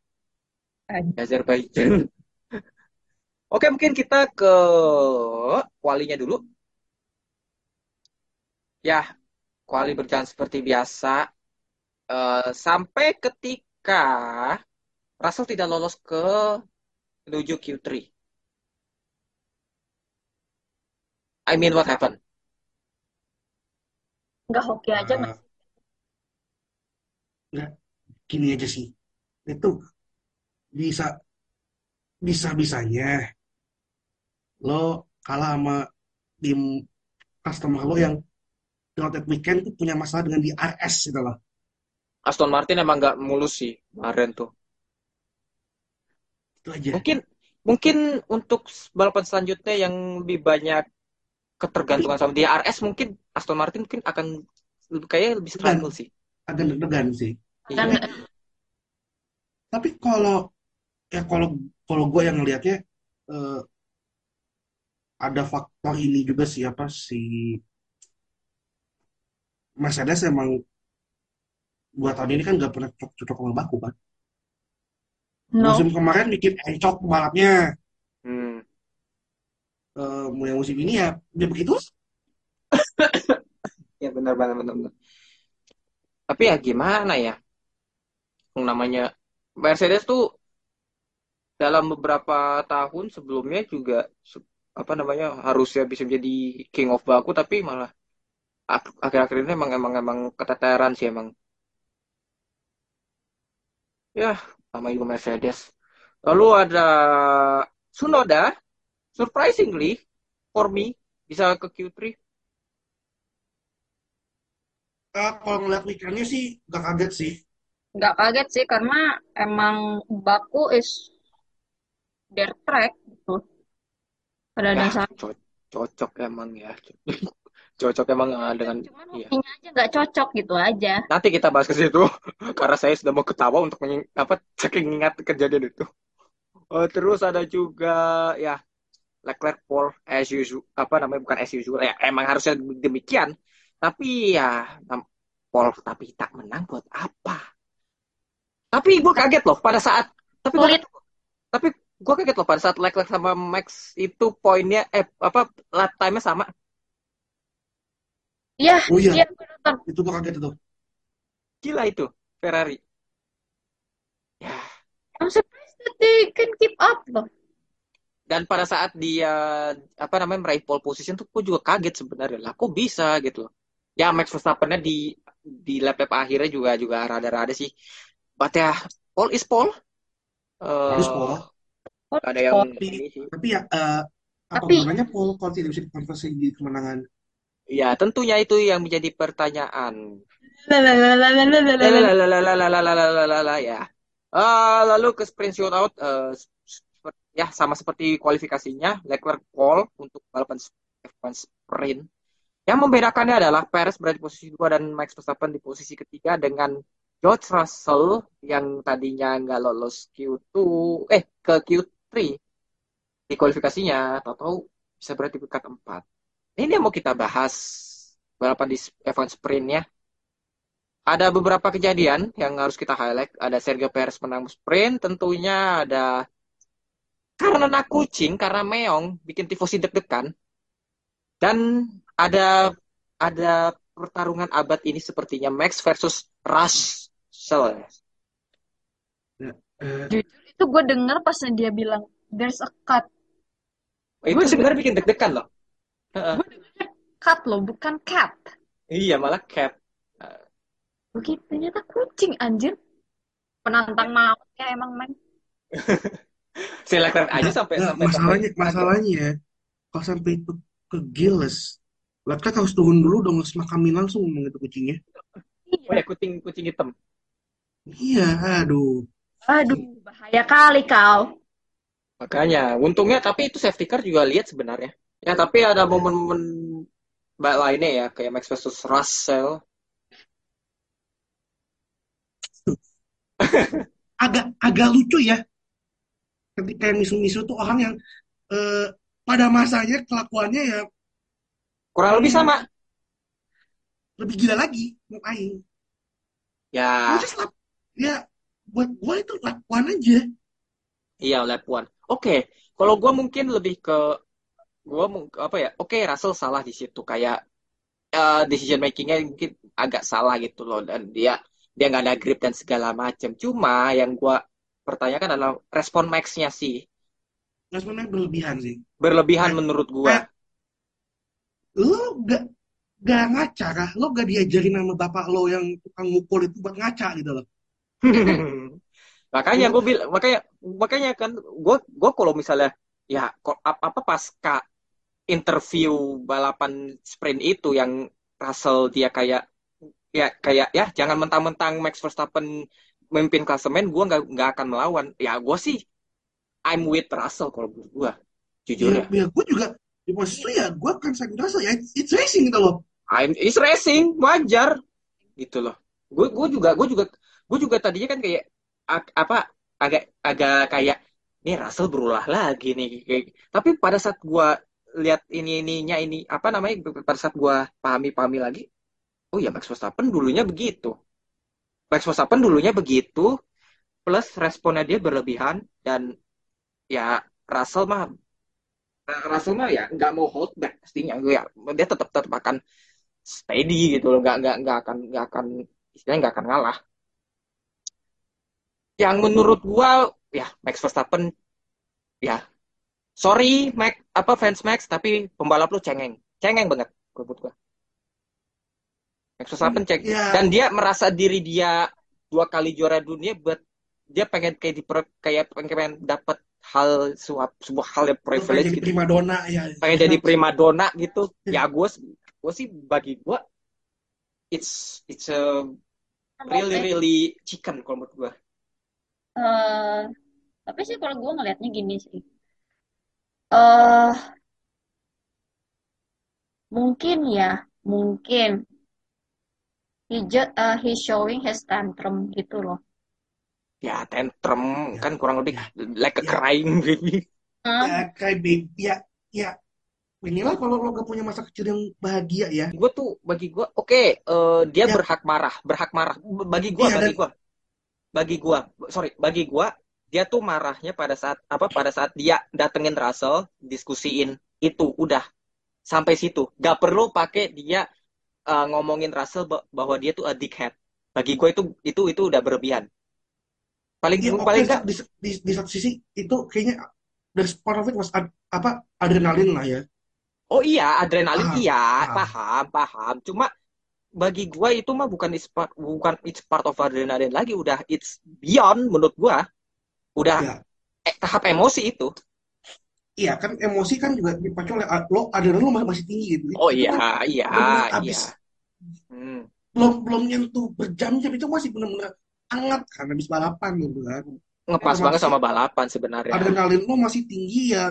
Azerbaijan. Oke, mungkin kita ke kualinya dulu. Ya, kuali berjalan seperti biasa. Eh, sampai ketika Russell tidak lolos ke menuju Q3. I mean, what happened? Nggak hoki aja Ah, nggak? nggak, gini aja sih. Itu bisa bisa bisanya lo kalah sama tim customer lo yang that weekend tuh punya masalah dengan di RS gitu loh. Aston Martin emang nggak mulus sih kemarin tuh. Itu aja. Mungkin mungkin untuk balapan selanjutnya yang lebih banyak ketergantungan sama DRS mungkin Aston Martin mungkin akan lebih kayak lebih degan, struggle sih. agak deg-degan sih. Iya. Tapi tapi kalau ya kalau kalau gue yang ngelihatnya eh, ada faktor ini juga sih apa si Mercedes emang dua tahun ini kan nggak pernah cocok, cocok sama baku kan. No. Musim kemarin bikin encok balapnya. Hmm. Eh, mulai musim ini ya dia begitu. Ya benar benar benar. benar. Tapi ya gimana ya? Yang namanya Mercedes tuh dalam beberapa tahun sebelumnya juga apa namanya harusnya bisa menjadi King of Baku tapi malah ak- akhir-akhir ini emang emang emang keteteran sih emang. Ya, sama juga Mercedes. Lalu ada Tsunoda, surprisingly for me bisa ke Q3. Eh, kalau ngeliat weekendnya sih gak kaget sih. Nggak kaget sih karena emang Baku is their track gitu. Pada Ya, dasarnya. co- cocok emang ya. Cocok emang eh, dengan iya. aja nggak cocok gitu aja. Nanti kita bahas ke situ karena saya sudah mau ketawa untuk menging- apa saking ingat kejadian itu. Eh, terus ada juga ya Leclerc Paul as usual apa namanya bukan as usual ya emang harusnya demikian. Tapi ya Paul tapi tak menang buat apa? Tapi gue kaget loh pada saat tapi Sulit. tapi gue kaget loh pada saat Leclerc sama Max itu poinnya eh apa lap time-nya sama. Iya, Oh iya, iya gue nonton. itu gue kaget itu. Gila itu Ferrari. Ya, I'm surprised that they can keep up loh. dan pada saat dia apa namanya meraih pole position tuh gue juga kaget sebenarnya lah kok bisa gitu loh. Ya Max Verstappen-nya di di lap lap akhirnya juga juga rada-rada sih. But ya pole is pole. Harus Eh, Paul. ada yang ini sih. Tapi ya eh, apa Tapi gunanya Paul kalau tidak bisa dikonversi di kemenangan? Ya, tentunya itu yang menjadi pertanyaan. ya. Ah, lalu ke sprint shootout eh, ya sama seperti kualifikasinya Leclerc pole untuk balapan sprint. Yang membedakannya adalah Perez berada di posisi dua dan Max Verstappen di posisi ketiga dengan George Russell yang tadinya nggak lolos Q2 eh ke Q3 di kualifikasinya atau bisa berarti di peringkat 4. Ini yang mau kita bahas balapan di F1 sprint ya. Ada beberapa kejadian yang harus kita highlight. Ada Sergio Perez menang sprint, tentunya ada karena nak kucing, karena meong, bikin tifosi deg-degan. Dan ada ada pertarungan abad ini sepertinya Max versus Russell. Eh, Jujur itu gue denger pas dia bilang there's a cut. Itu sebenarnya bikin deg-degan loh. Dengernya cut loh, bukan cat. Iya, malah cat. Begitu ternyata kucing anjir. Penantang maut ya emang men. Leclerc aja sampai nggak, sampai masalahnya sampai masalahnya ya kalau sampai itu ke Gilles Leclerc harus turun dulu dong semakamin langsung ngomong itu kucingnya Oh ya, kucing kucing hitam. iya aduh Aduh, bahaya kali kau. Makanya, untungnya tapi itu safety car juga lihat sebenarnya. Ya, tapi ada momen-momen mbak lainnya ya, kayak Max versus Russell. agak agak lucu ya ketika yang misu-misu tuh orang yang eh, pada masanya kelakuannya ya Kurang lebih sama. lebih gila lagi mau aing Ya, lap- ya buat gua itu lakuan aja iya one. Oke, kalau gue mungkin lebih ke gue apa ya? Oke, Russell salah di situ kayak eh, decision makingnya mungkin agak salah gitu loh dan dia dia nggak ada grip dan segala macam. Cuma yang gue pertanyakan adalah respon Max-nya sih responnya berlebihan sih berlebihan Eh, menurut gue. lo gak gak ngaca kah lo gak diajarin sama bapak lo yang tukang mukul itu buat ngaca gitu loh makanya gue bilang makanya makanya kan gue gue kalau misalnya ya apa apa pasca interview balapan sprint itu yang Russell dia kayak ya kayak ya jangan mentang-mentang Max Verstappen memimpin klasemen gue nggak nggak akan melawan. Ya gue sih I'm with Russell kalau menurut gue jujur ya, ya. ya gue juga di posisi ya gue akan sakit rasa ya it's racing gitu loh. I'm is racing wajar gitu loh. Gue gue juga gue juga gue juga tadinya kan kayak ag- apa agak agak kayak nih Russell berulah lagi nih kayak tapi pada saat gue lihat ini ininya ini apa namanya pada saat gue pahami pahami lagi oh ya Max Verstappen dulunya begitu. Max Verstappen dulunya begitu plus responnya dia berlebihan dan ya Russell mah Russell mah ya nggak mau hold back pastinya. Gue ya dia tetap tetap akan steady gitu loh nggak nggak nggak akan nggak akan istilahnya nggak akan ngalah. Yang menurut gua ya Max Verstappen ya sorry Max apa fans Max tapi pembalap lu cengeng. Cengeng banget menurut gua. Max Verstappen ceng ya. Dan dia merasa diri dia dua kali juara dunia buat dia pengen kayak di kayak pengen dapat hal suap sebuah hal yang privilege jadi gitu. primadona ya. Pengen jadi primadona gitu. Ya gue gue sih bagi gue it's it's a really really chicken kalau menurut gue Eh, tapi sih kalau gue ngelihatnya gini sih. Eh mungkin ya, mungkin. He ju- eh, he's showing his tantrum gitu loh. ya tantrum ya kan kurang lebih ya like a ya. crying baby. Hah? ya kayak baby. Ya ya. Inilah kalau lo gak punya masa kecil yang bahagia ya. Gue tuh bagi gue oke eh, dia ya. berhak marah berhak marah. Bagi gue iya bagi dan gue bagi gue sorry bagi gue dia tuh marahnya pada saat apa pada saat dia datengin Russell diskusiin itu udah sampai situ. Gak perlu pakai dia eh, ngomongin Russell ba- bahwa dia tuh a dickhead. Bagi gue itu itu itu udah berlebihan. Paling ya paling enggak di, di, di satu sisi itu kayaknya dari part of it was ad- apa adrenalin lah ya. Oh iya adrenalin paham iya paham. paham paham. Cuma bagi gua itu mah bukan it's part, bukan it's part of adrenalin lagi udah it's beyond menurut gua udah ya eh, tahap emosi itu iya kan emosi kan juga dipacu oleh lo adrenalin lo masih tinggi gitu. Oh Itu iya, kan iya, benar-benar iya. abis Hmm. belum belum nyentuh berjam-jam itu masih benar-benar hangat kan habis balapan gitu kan. Ngepas Otomatis banget sama balapan sebenarnya. adrenalin lo masih tinggi ya.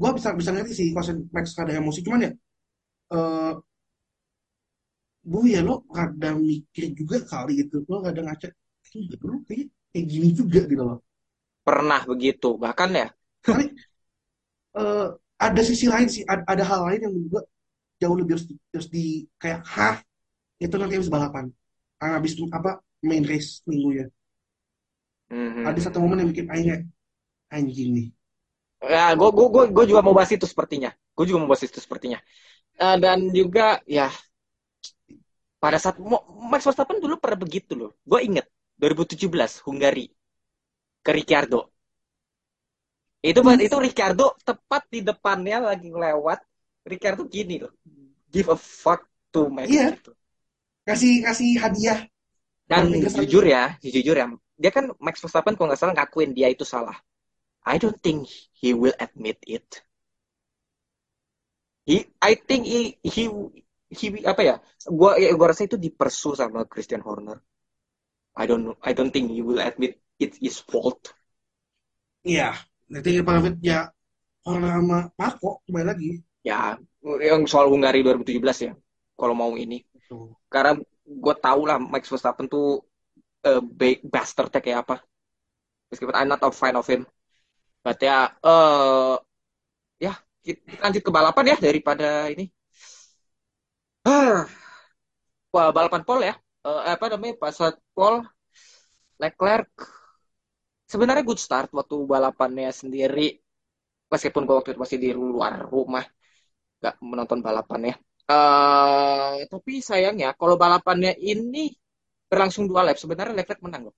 Gua bisa bisa ngerti sih kalau Max ada emosi cuman ya eh gue ya lo kadang mikir juga kali gitu lo kadang ngaca "Ih, lo kayak kayak gini juga gitu loh Pernah begitu. Bahkan ya, Tapi eh, ada sisi lain sih, ada, ada hal lain yang gue jauh lebih harus di, harus di kayak hah itu nanti habis balapan, Ah, habis apa main race minggunya. hmm, Ada satu momen yang bikin kayak, anjing nih. ya gue gue gue gue juga mau bahas itu sepertinya. Gue juga mau bahas itu sepertinya. Eh, dan juga ya pada saat Max Verstappen dulu pernah begitu loh. Gue inget 2017 Hungari ke Ricciardo. Itu Hmm. itu Ricciardo tepat di depannya lagi lewat. Ricciardo gini loh. Give a fuck to Max Iya. gitu. Kasih kasih hadiah Dan jujur ya, jujur ya, dia kan Max Verstappen kalau nggak salah ngakuin dia itu salah. I don't think he will admit it. He, I think he, he, he apa ya? Gua, ya, gua rasa itu dipersu sama Christian Horner. I don't I don't think he will admit it is fault. Iya, nanti Pak ya orang sama Marco kembali lagi. Ya, yang soal Hungari 2017 ya. Kalau mau ini, Tuh. karena gue tahu lah Max Verstappen tuh eh, ba- bastardnya kayak apa. Meskipun I'm not a fan of him. But ya, eh ya kita lanjut ke balapan ya daripada ini. Ah, wah balapan pole ya. Eh, apa namanya? Pas saat pole Leclerc sebenarnya good start waktu balapannya sendiri. Meskipun gue waktu itu masih di luar rumah, nggak menonton balapannya. Eh tapi sayangnya kalau balapannya ini berlangsung dua lap, sebenarnya Leclerc menang loh.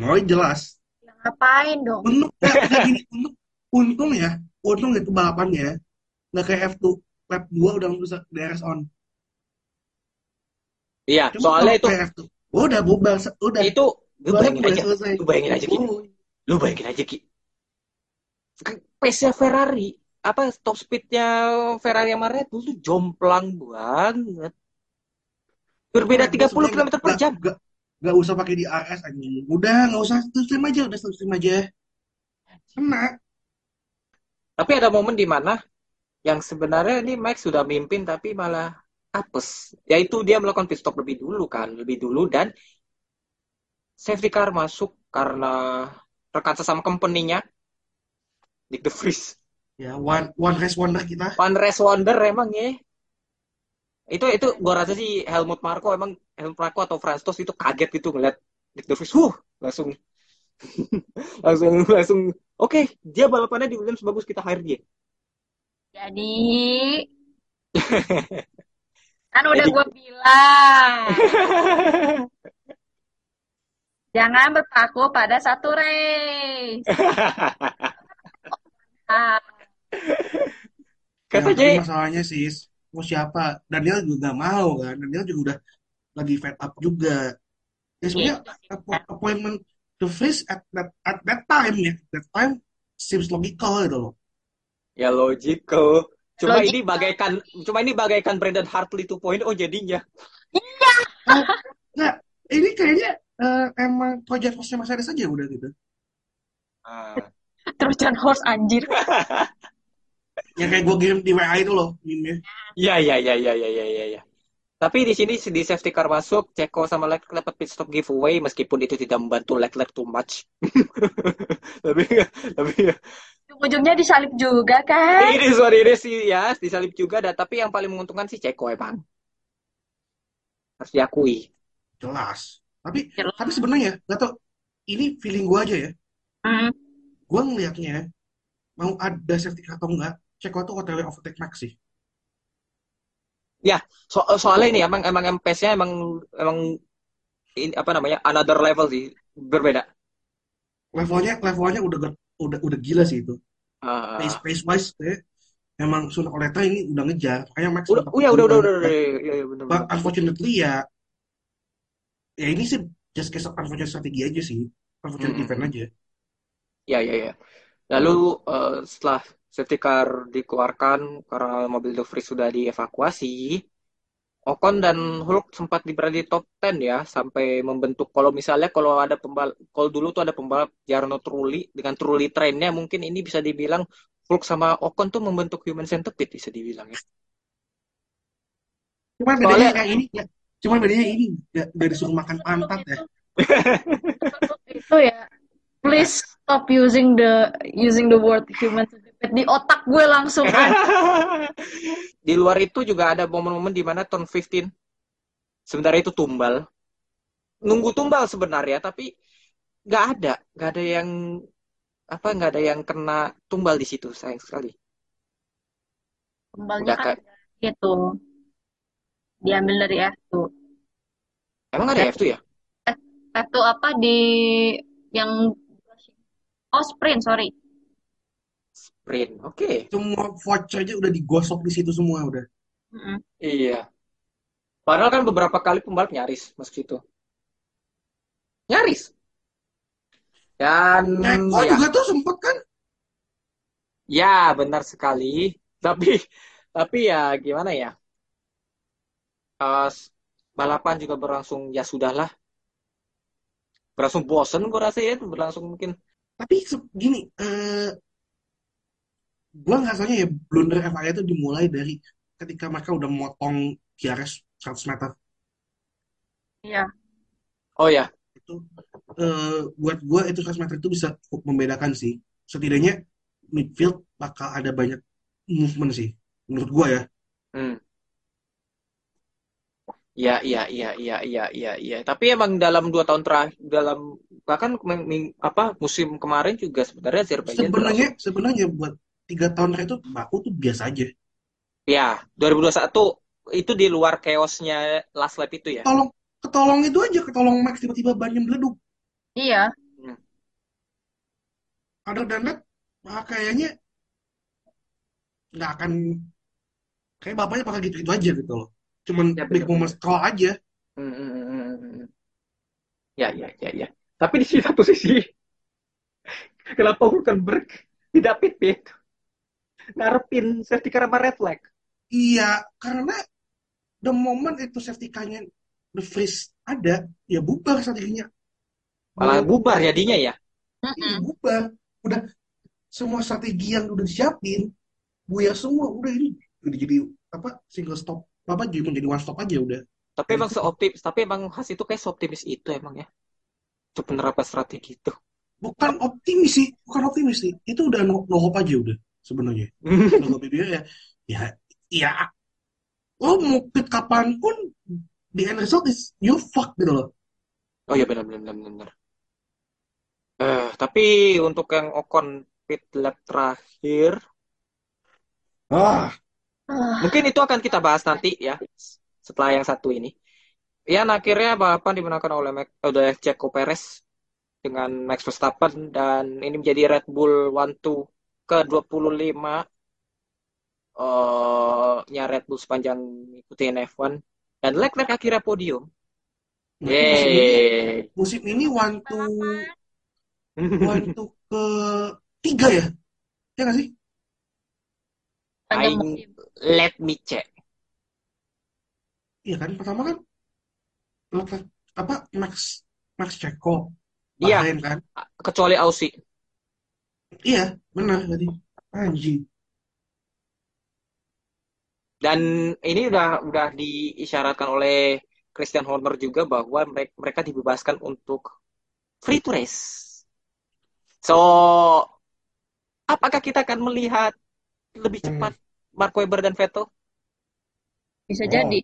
Oh jelas. Ya, ngapain dong? Untung, nggak gini, untung, untung ya, untung itu balapannya nggak kayak F2 lap 2 udah bisa DRS on. Iya, Cuma soalnya itu kayak F2, udah bubar, udah itu lu bayangin aja, selesai. lu bayangin aja Ki. Lu bayangin aja Ki. Pace-nya Ferrari, apa top speed-nya Ferrari sama Red Bull tuh jomplang banget. Berbeda 30 sebenarnya km per jam. nggak nggak usah pakai di AS anjing. Udah nggak usah stream aja, udah stream aja. Kena. Tapi ada momen di mana yang sebenarnya ini Max sudah mimpin tapi malah apes. Yaitu dia melakukan pit stop lebih dulu kan, lebih dulu dan safety car masuk karena rekan sesama company-nya Nick De Vries. Ya one one race wonder kita. One race wonder emang ya. Itu itu gua rasa sih Helmut Marko emang Helmut Marko atau Franz Tost itu kaget gitu ngeliat Nick De Vries. Huh, langsung langsung langsung oke, dia balapannya di Williams bagus kita hire dia. Jadi kan udah gue bilang jangan berpaku pada satu race. Ah, Ya, masalahnya sis, mau siapa? Daniel juga mau kan. Daniel juga udah lagi fed up juga. Ya sebenarnya app- appointment the face at that at that time ya, that time seems logical gitu loh. ya logical. Cuma Logical. ini bagaikan cuma ini bagaikan Brandon Hartley 2.0 jadinya. Nggak, ini kayaknya eh, emang project hostnya Mas Aris aja udah gitu. Ah. Trojan horse anjir. Yang kayak gue game di WA itu loh, meme Iya iya iya iya iya iya iya. iya. Tapi di sini di safety car masuk, Ceko sama Leclerc dapat pit stop giveaway meskipun itu tidak membantu Leclerc too much. tapi tapi Ujungnya disalip juga kan? ini sorry ini sih ya disalip juga dan tapi yang paling menguntungkan sih Ceko emang. Harus diakui. jelas. Tapi Jelas. tapi sebenarnya nggak tau, ini feeling gue aja ya. Hmm. Gue ngelihatnya mau ada safety atau enggak, Ceko tuh hotelnya overtake Max sih. So, soalnya ini emang emang MPS-nya emang emang ini, apa namanya another level sih berbeda. Levelnya levelnya udah udah udah gila sih itu. Ah, Pace pace wise ya, emang Sun Oleta ini udah ngejar. Makanya Max udah, tetap oh ya udah udah udah, udah, iya, iya, bener, But bener. unfortunately ya, ya ini sih just case of unfortunate strategi aja sih, unfortunate Mm-mm. event aja. Ya, ya, ya. Lalu eh, setelah safety car dikeluarkan karena mobil De Vries sudah dievakuasi, Ocon dan Hulk sempat berada di top 10 ya sampai membentuk kalau misalnya kalau ada pembalap kalau dulu tuh ada pembalap Jarno Trulli dengan Trulli trennya mungkin ini bisa dibilang Hulk sama Ocon tuh membentuk human centipede bisa dibilang ya. Cuman bedanya Soalnya kayak ini ya. Cuman bedanya ini ya, dari disuruh makan pantat ya. Itu ya, please stop using the using the word human centipede di otak gue langsung di luar itu juga ada momen-momen di mana turn 15 sebenarnya itu tumbal. Nunggu tumbal sebenarnya tapi nggak ada, nggak ada yang apa nggak ada yang kena tumbal di situ sayang sekali. Kembalnya Udah kan kayak gitu, diambil dari F2. emang ada F2 ya? F2 apa di yang oh sprint sorry. Sprint. Oke. Semua voucher aja udah digosok di situ semua udah. Mm-mm. Iya. Padahal kan beberapa kali pembalap nyaris masuk situ. Nyaris. Dan Eko ya, juga tuh sempet kan ya benar sekali. Tapi tapi ya gimana ya? Eh, balapan juga berlangsung ya sudahlah. Berlangsung bosen gue rasa ya berlangsung mungkin. tapi gini eh gua ngerasanya ya blunder FIA itu dimulai dari ketika mereka udah motong DRS 100 meter Iya. Oh ya, itu eh, buat gua itu 100 meter itu bisa cukup membedakan sih setidaknya midfield bakal ada banyak movement sih menurut gua ya hmm. Ya, iya, iya, iya, iya, iya, iya. Tapi emang dalam dua tahun terakhir, dalam bahkan apa musim kemarin juga sebenarnya Azerbaijan sebenarnya berlangsung. sebenarnya buat tiga tahun terakhir itu baku tuh biasa aja Ya, 2021 itu di luar chaosnya last lap itu ya. tolong ketolong itu aja ketolong Max tiba-tiba bannya meleduk Iya. Hmm. other than that ah, kayaknya nggak akan kayak bapaknya bakal gitu-gitu aja gitu loh cuman Ya big moment benar-benar. stroll aja Hmm, hmm. Ya, ya, ya, ya. Tapi di satu sisi, kenapa Hulkenberg tidak pit-pit? Ngarepin safety car sama red flag. iya karena the moment itu safety car-nya the freeze ada ya bubar strateginya Malah bubar jadinya ya. iya bubar udah semua strategi yang udah disiapin buyar semua udah ini udah jadi apa single stop apa jadi menjadi one stop aja udah Tapi emang seoptimis, tapi emang Has itu kayak seoptimis itu emang ya. Untuk penerapan strategi itu. bukan optimis sih bukan optimis sih itu udah no, no hope aja udah sebenarnya kalau dia ya ya ya lo mau pit kapan pun the end result is you fuck gitu loh Oh iya benar benar benar. Eh, tapi untuk yang Ocon pit lap terakhir, ah Ah, mungkin itu akan kita bahas nanti ya setelah yang satu ini. Ya, akhirnya balapan dimenangkan oleh Max, oleh Checo Perez dengan Max Verstappen dan ini menjadi Red Bull One Two ke-25 eh nya Red Bull sepanjang ikutin F1 dan Leclerc akhirnya podium. ini Yeay. musim ini one to one to ke tiga ya ya nggak sih I let me check. iya kan pertama kan Leclerc- apa Max Max Checo Iya, kan kecuali Aussie. Iya benar tadi anjing Dan ini udah udah diisyaratkan oleh Christian Horner juga bahwa mereka, mereka dibebaskan untuk free to race. So, apakah kita akan melihat lebih cepat Mark Webber dan Vettel? Bisa Oh. jadi.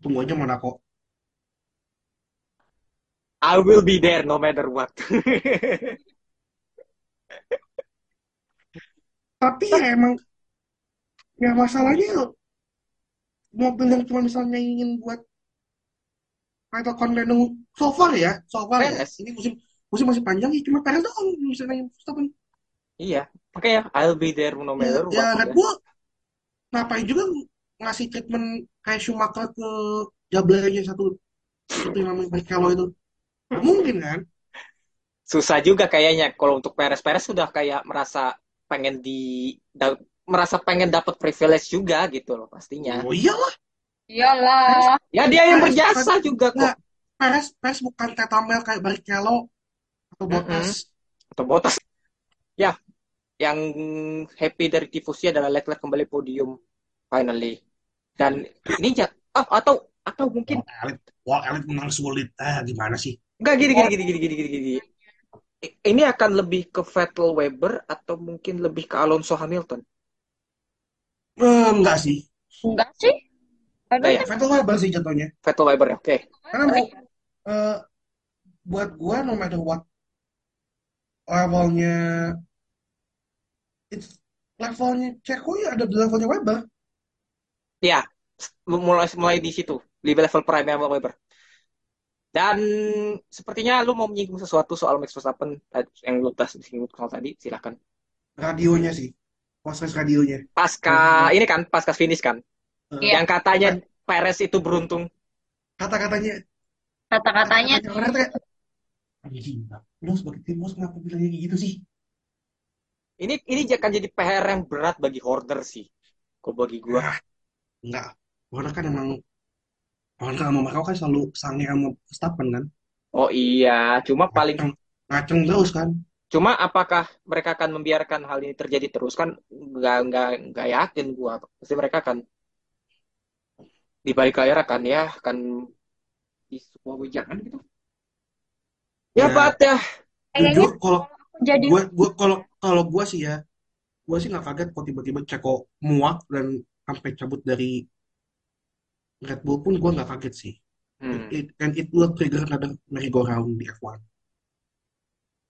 tunggu aja Monaco I will be there no matter what. tapi ya emang ya masalahnya mobil yang cuma misalnya ingin buat title contender so far ya so far ya. Ini musim musim masih panjang ya cuma Perez doang yang bisa nanya Verstappen. Iya, makanya I'll be there no ya, matter ya what. Red ya. Bull ngapain juga ngasih treatment kayak Schumacher ke Jablernya satu satu yang namanya Barrichello itu. Mungkin kan susah juga kayaknya kalau untuk Perez Perez sudah kayak merasa pengen di da- merasa pengen dapat privilege juga gitu loh pastinya. Oh iyalah, Iyalah. Ya dia yang Perez berjasa juga kok. Nggak, Perez Perez bukan tetomel kayak Barrichello atau Bottas. Atau Bottas. Ya, yang happy dari tifusnya adalah Leclerc kembali podium finally. Dan ini ja- ah, atau atau mungkin Wall Elite menang sulit. Ah, gimana sih? enggak gini gini gini gini gini gini gini. Ini akan lebih ke Vettel Weber atau mungkin lebih ke Alonso Hamilton. Eh, enggak sih. Enggak sih. Enggak ya? Vettel Weber sih jatuhnya. Vettel Weber ya. Oke. Karena mau eh, buat gua no matter what levelnya it's levelnya Ceko ya ada di levelnya Weber. Ya, mulai mulai di situ, di level prime Vettel Weber. Dan sepertinya lu mau menyinggung sesuatu soal Max Verstappen eh, yang lu tas disinggung soal tadi, silakan. Radionya sih. Proses radionya. Pasca ini kan pasca finish kan, Iya. yang katanya Perez itu beruntung. Kata-katanya Kata-katanya orang kayak anjing, lu sebagai tim bos kenapa bilangnya kayak gitu sih? Ini ini akan jadi PR yang berat bagi Horner sih. Kok bagi gua. Ah, enggak. Karena kan emang orang kan sama mereka kan selalu sange sama Verstappen kan. Oh iya, cuma paling Ngaceng, ngaceng terus kan. cuma apakah mereka akan membiarkan hal ini terjadi terus kan nggak nggak nggak yakin gua. Pasti mereka akan di balik layar akan ya akan di sebuah wejangan gitu. Ya, Ya. Pat ya. Jujur kalau jadi gua gua kalau kalau gua sih ya, gua sih nggak kaget kalau tiba-tiba Ceko muak dan sampai cabut dari Red Bull pun gua nggak kaget sih. Hmm. It, and it will trigger another merry-go-round di F1.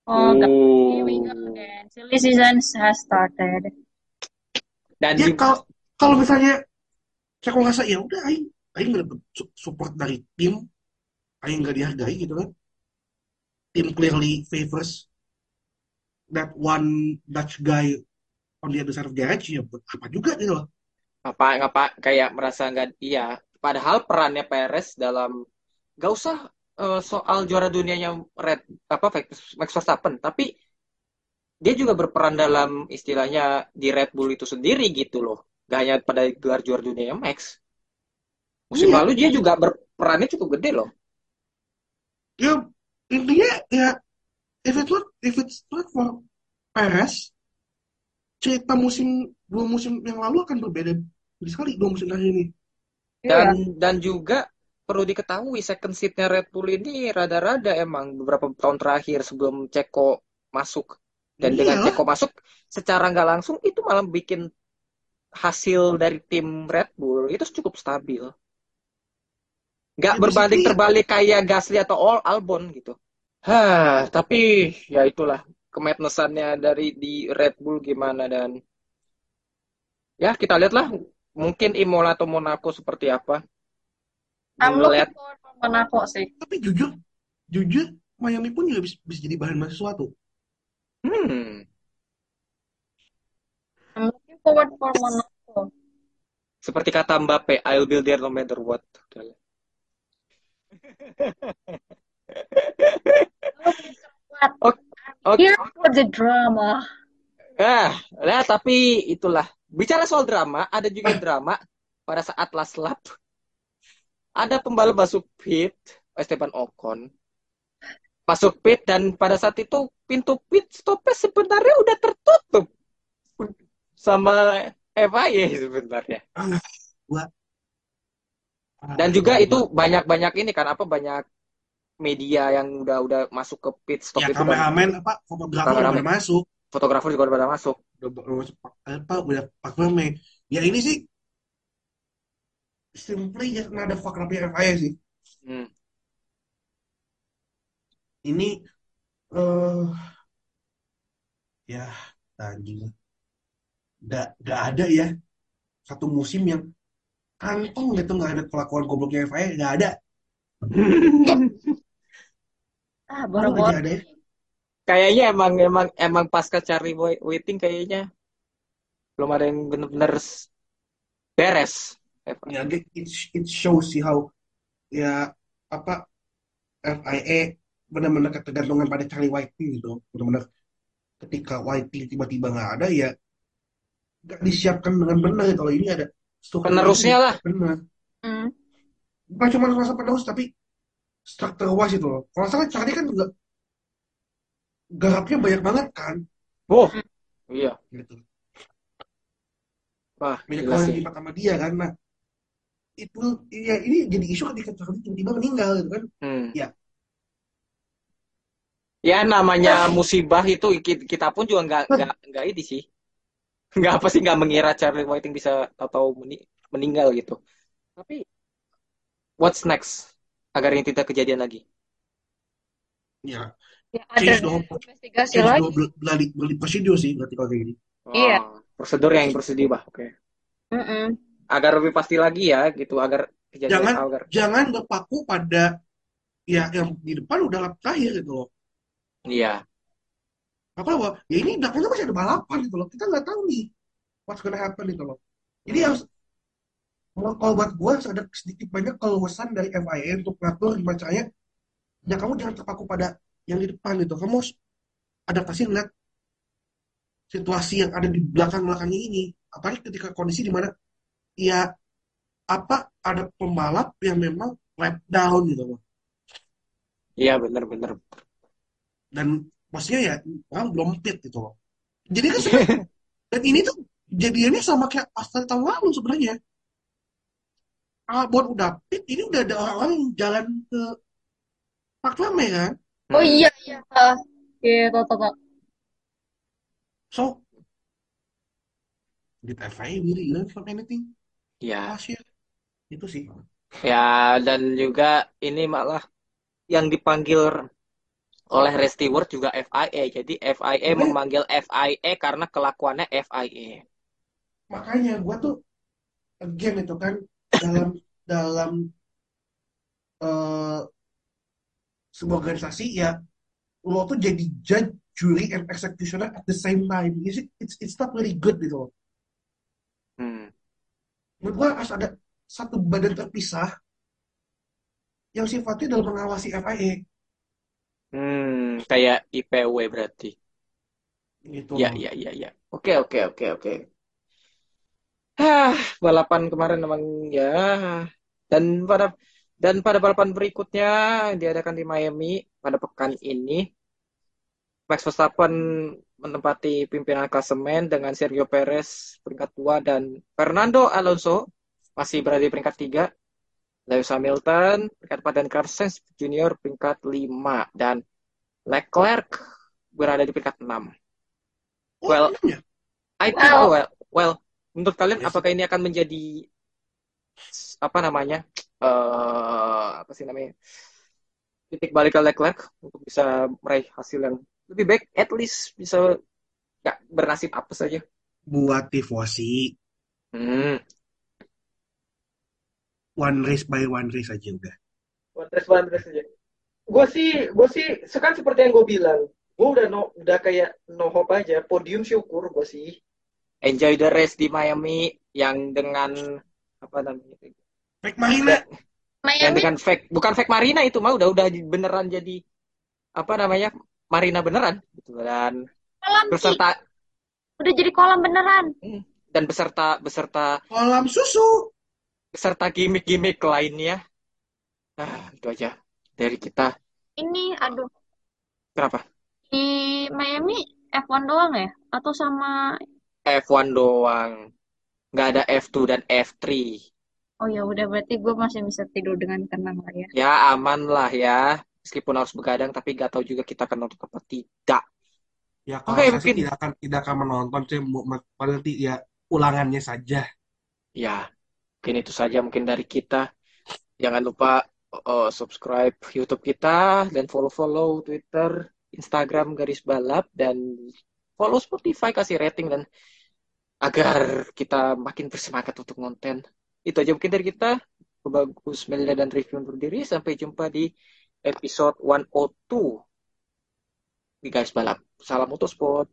Oh, Oh. here we go again. Silly season has started. Dan Ya kalau kalau misalnya Ceko ngerasa ya udah aing aing nggak dapet support dari tim, aing nggak dihargai gitu kan. Tim clearly favors that one Dutch guy on the other side of garage ya buat apa juga gitu loh. apa ngapa kayak merasa nggak iya padahal perannya Perez dalam gak usah eh, soal juara dunianya Red apa Max Verstappen tapi dia juga berperan dalam istilahnya di Red Bull itu sendiri gitu loh gak hanya pada gelar juara dunia Max musim Iya. lalu dia juga berperannya cukup gede loh Ya intinya ya if it's not if it's not for Perez cerita musim dua musim yang lalu akan berbeda sekali dua musim terakhir ini. Iya. dan dan juga perlu diketahui second seatnya Red Bull ini rada-rada emang beberapa tahun terakhir sebelum Ceko masuk dan dengan Iya. Ceko masuk secara nggak langsung itu malah bikin hasil dari tim Red Bull itu cukup stabil nggak Ya, berbanding terbalik kayak Gasly atau Al Albon gitu Hah, tapi ya itulah kemadnessannya dari di Red Bull gimana dan ya kita lihatlah mungkin Imola atau Monaco seperti apa I'm Belum looking lihat forward for Monaco sih. Tapi jujur, jujur Miami pun juga bisa, bisa jadi bahan sesuatu. hmm I'm looking forward for Monaco. seperti kata Mbappe I'll be there no matter what? Oke, oke. Here for the drama. Ah, nah, tapi itulah. Bicara soal drama, ada juga drama pada saat last lap. Ada pembalap masuk pit, Esteban Ocon. Masuk pit dan pada saat itu pintu pit stopnya sebenarnya udah tertutup sama FIA sebenarnya. Dan juga itu banyak-banyak ini kan apa banyak media yang udah udah masuk ke pit stop ya itu kan kameramen apa fotografer udah masuk, fotografer juga udah pada masuk. udah, udah masuk apa udah Pak Mame. Ya ini sih simply just another fuck up FIA sih. Hmm. Ini eh ya anjing. Gak, gak ada ya satu musim yang kantong gitu nggak ada kelakuan gobloknya FIA nggak ada. Ah, boro-boro. aja ada ya. Kayaknya emang emang emang pasca cari wai- waiting kayaknya belum ada yang bener-bener s- beres. Ya, it, it shows sih how ya apa FIA benar-benar ketergantungan pada Charlie Whiting gitu benar-benar ketika Whiting tiba-tiba nggak ada ya nggak disiapkan dengan benar kalau ini ada Penerusnya lah. benar Hmm. bukan cuma rasa penerus tapi struktur was itu loh kalau salah Charlie kan juga garapnya banyak banget kan Oh, iya. gitu Wah, banyak orang yang sih. terlibat sama dia kan nah itu ya ini jadi isu ketika Charlie tiba-tiba meninggal gitu kan Hmm. Ya. Ya namanya musibah itu ki- kita pun juga nggak nggak nggak ini sih. Nggak apa sih nggak mengira Charlie Whiting bisa atau meni- meninggal gitu. Tapi what's next agar ini tidak kejadian lagi? ya Ya, ada change the whole investigasi change lagi. the whole bloody bloody procedure sih berarti kalau kayak gini Iya. Wah, prosedur yang bersedih bah. Oke. Mm-mm. Agar lebih pasti lagi ya gitu agar kejadian jangan agar jangan berpaku pada ya yang di depan udah lap terakhir gitu loh iya. apa bahwa ya ini belakangnya masih ada balapan gitu loh kita nggak tahu nih what's gonna happen gitu loh jadi Hmm. harus kalau kalau buat gue harus ada sedikit banyak keluasan dari FIA untuk ngatur gimana caranya ya kamu jangan terpaku pada yang di depan gitu. Kamu harus adaptasi ngeliat situasi yang ada di belakang belakangnya ini. Apalagi ketika kondisi di mana ya apa ada pembalap yang memang lap down gitu loh Iya benar-benar. dan maksudnya ya orang belum pit gitu loh jadi kan dan ini tuh jadiannya sama kayak Aston tahun lalu sebenarnya. Albon udah pit ini udah ada orang-orang jalan ke Park Lame kan Oh iya iya. Ah, Iya, tahu tahu. tahu. so did FIA really learn from anything Ya. last year itu sih Ya, dan juga ini malah yang dipanggil oleh Red Stewart juga FIA. Jadi FIA Sebenarnya- memanggil FIA karena kelakuannya FIA. makanya gua tuh again itu kan dalam dalam eh, sebuah organisasi ya lo tuh jadi judge, jury, and executioner at the same time. It's, it's, it's not really good gitu loh. Hmm. Menurut gua harus ada satu badan terpisah yang sifatnya dalam mengawasi FIA Hmm, kayak IPW berarti. gitu. Ya, ya, ya, ya. Oke, oke, oke, oke. Hah, balapan kemarin memang ya. Dan pada dan pada balapan berikutnya diadakan di Miami pada pekan ini, Max Verstappen menempati pimpinan klasemen dengan Sergio Perez peringkat dua dan Fernando Alonso masih berada di peringkat tiga. Lewis Hamilton peringkat empat dan Carlos Sainz Junior peringkat lima dan Leclerc berada di peringkat enam. Oh, Well, emang ya? I think Well. well, well, menurut kalian apakah ini akan menjadi apa namanya? Eh apa sih namanya? Titik balik ke Leclerc untuk bisa meraih hasil yang lebih baik, at least bisa ya bernasib apa saja. buat tifosi Hmm. one race by one race aja udah. One race, one race aja. Gue sih, gue sih, sekarang seperti yang gue bilang, gue udah no, udah kayak no hope aja, podium syukur gue sih. Enjoy the race di Miami yang dengan apa namanya? Fake Marina, yang Miami dengan fake bukan fake Marina itu mah udah udah beneran jadi apa namanya Marina beneran. Gitu dan kolam Ki. beserta Udah jadi kolam beneran. dan beserta beserta kolam susu. beserta gimmick-gimmick lainnya. Ah itu aja dari kita. Ini aduh. Kenapa? Di Miami F1 doang ya? Atau sama F1 doang. Nggak ada F2 dan F3 Oh ya udah berarti gue masih bisa tidur dengan tenang lah ya. ya aman lah ya meskipun harus begadang tapi gak tahu juga kita akan nonton apa tidak Ya kalau sih mungkin. tidak akan tidak akan menonton sih paling nanti ya ulangannya saja. ya mungkin itu saja mungkin dari kita jangan lupa uh, subscribe YouTube kita dan follow-follow Twitter, Instagram garis balap dan follow Spotify kasih rating dan agar kita makin bersemangat untuk konten. Itu aja mungkin dari kita. Bagus Melinda dan Review undur diri. Sampai jumpa di episode 102 di garis balap. Salam motorsport.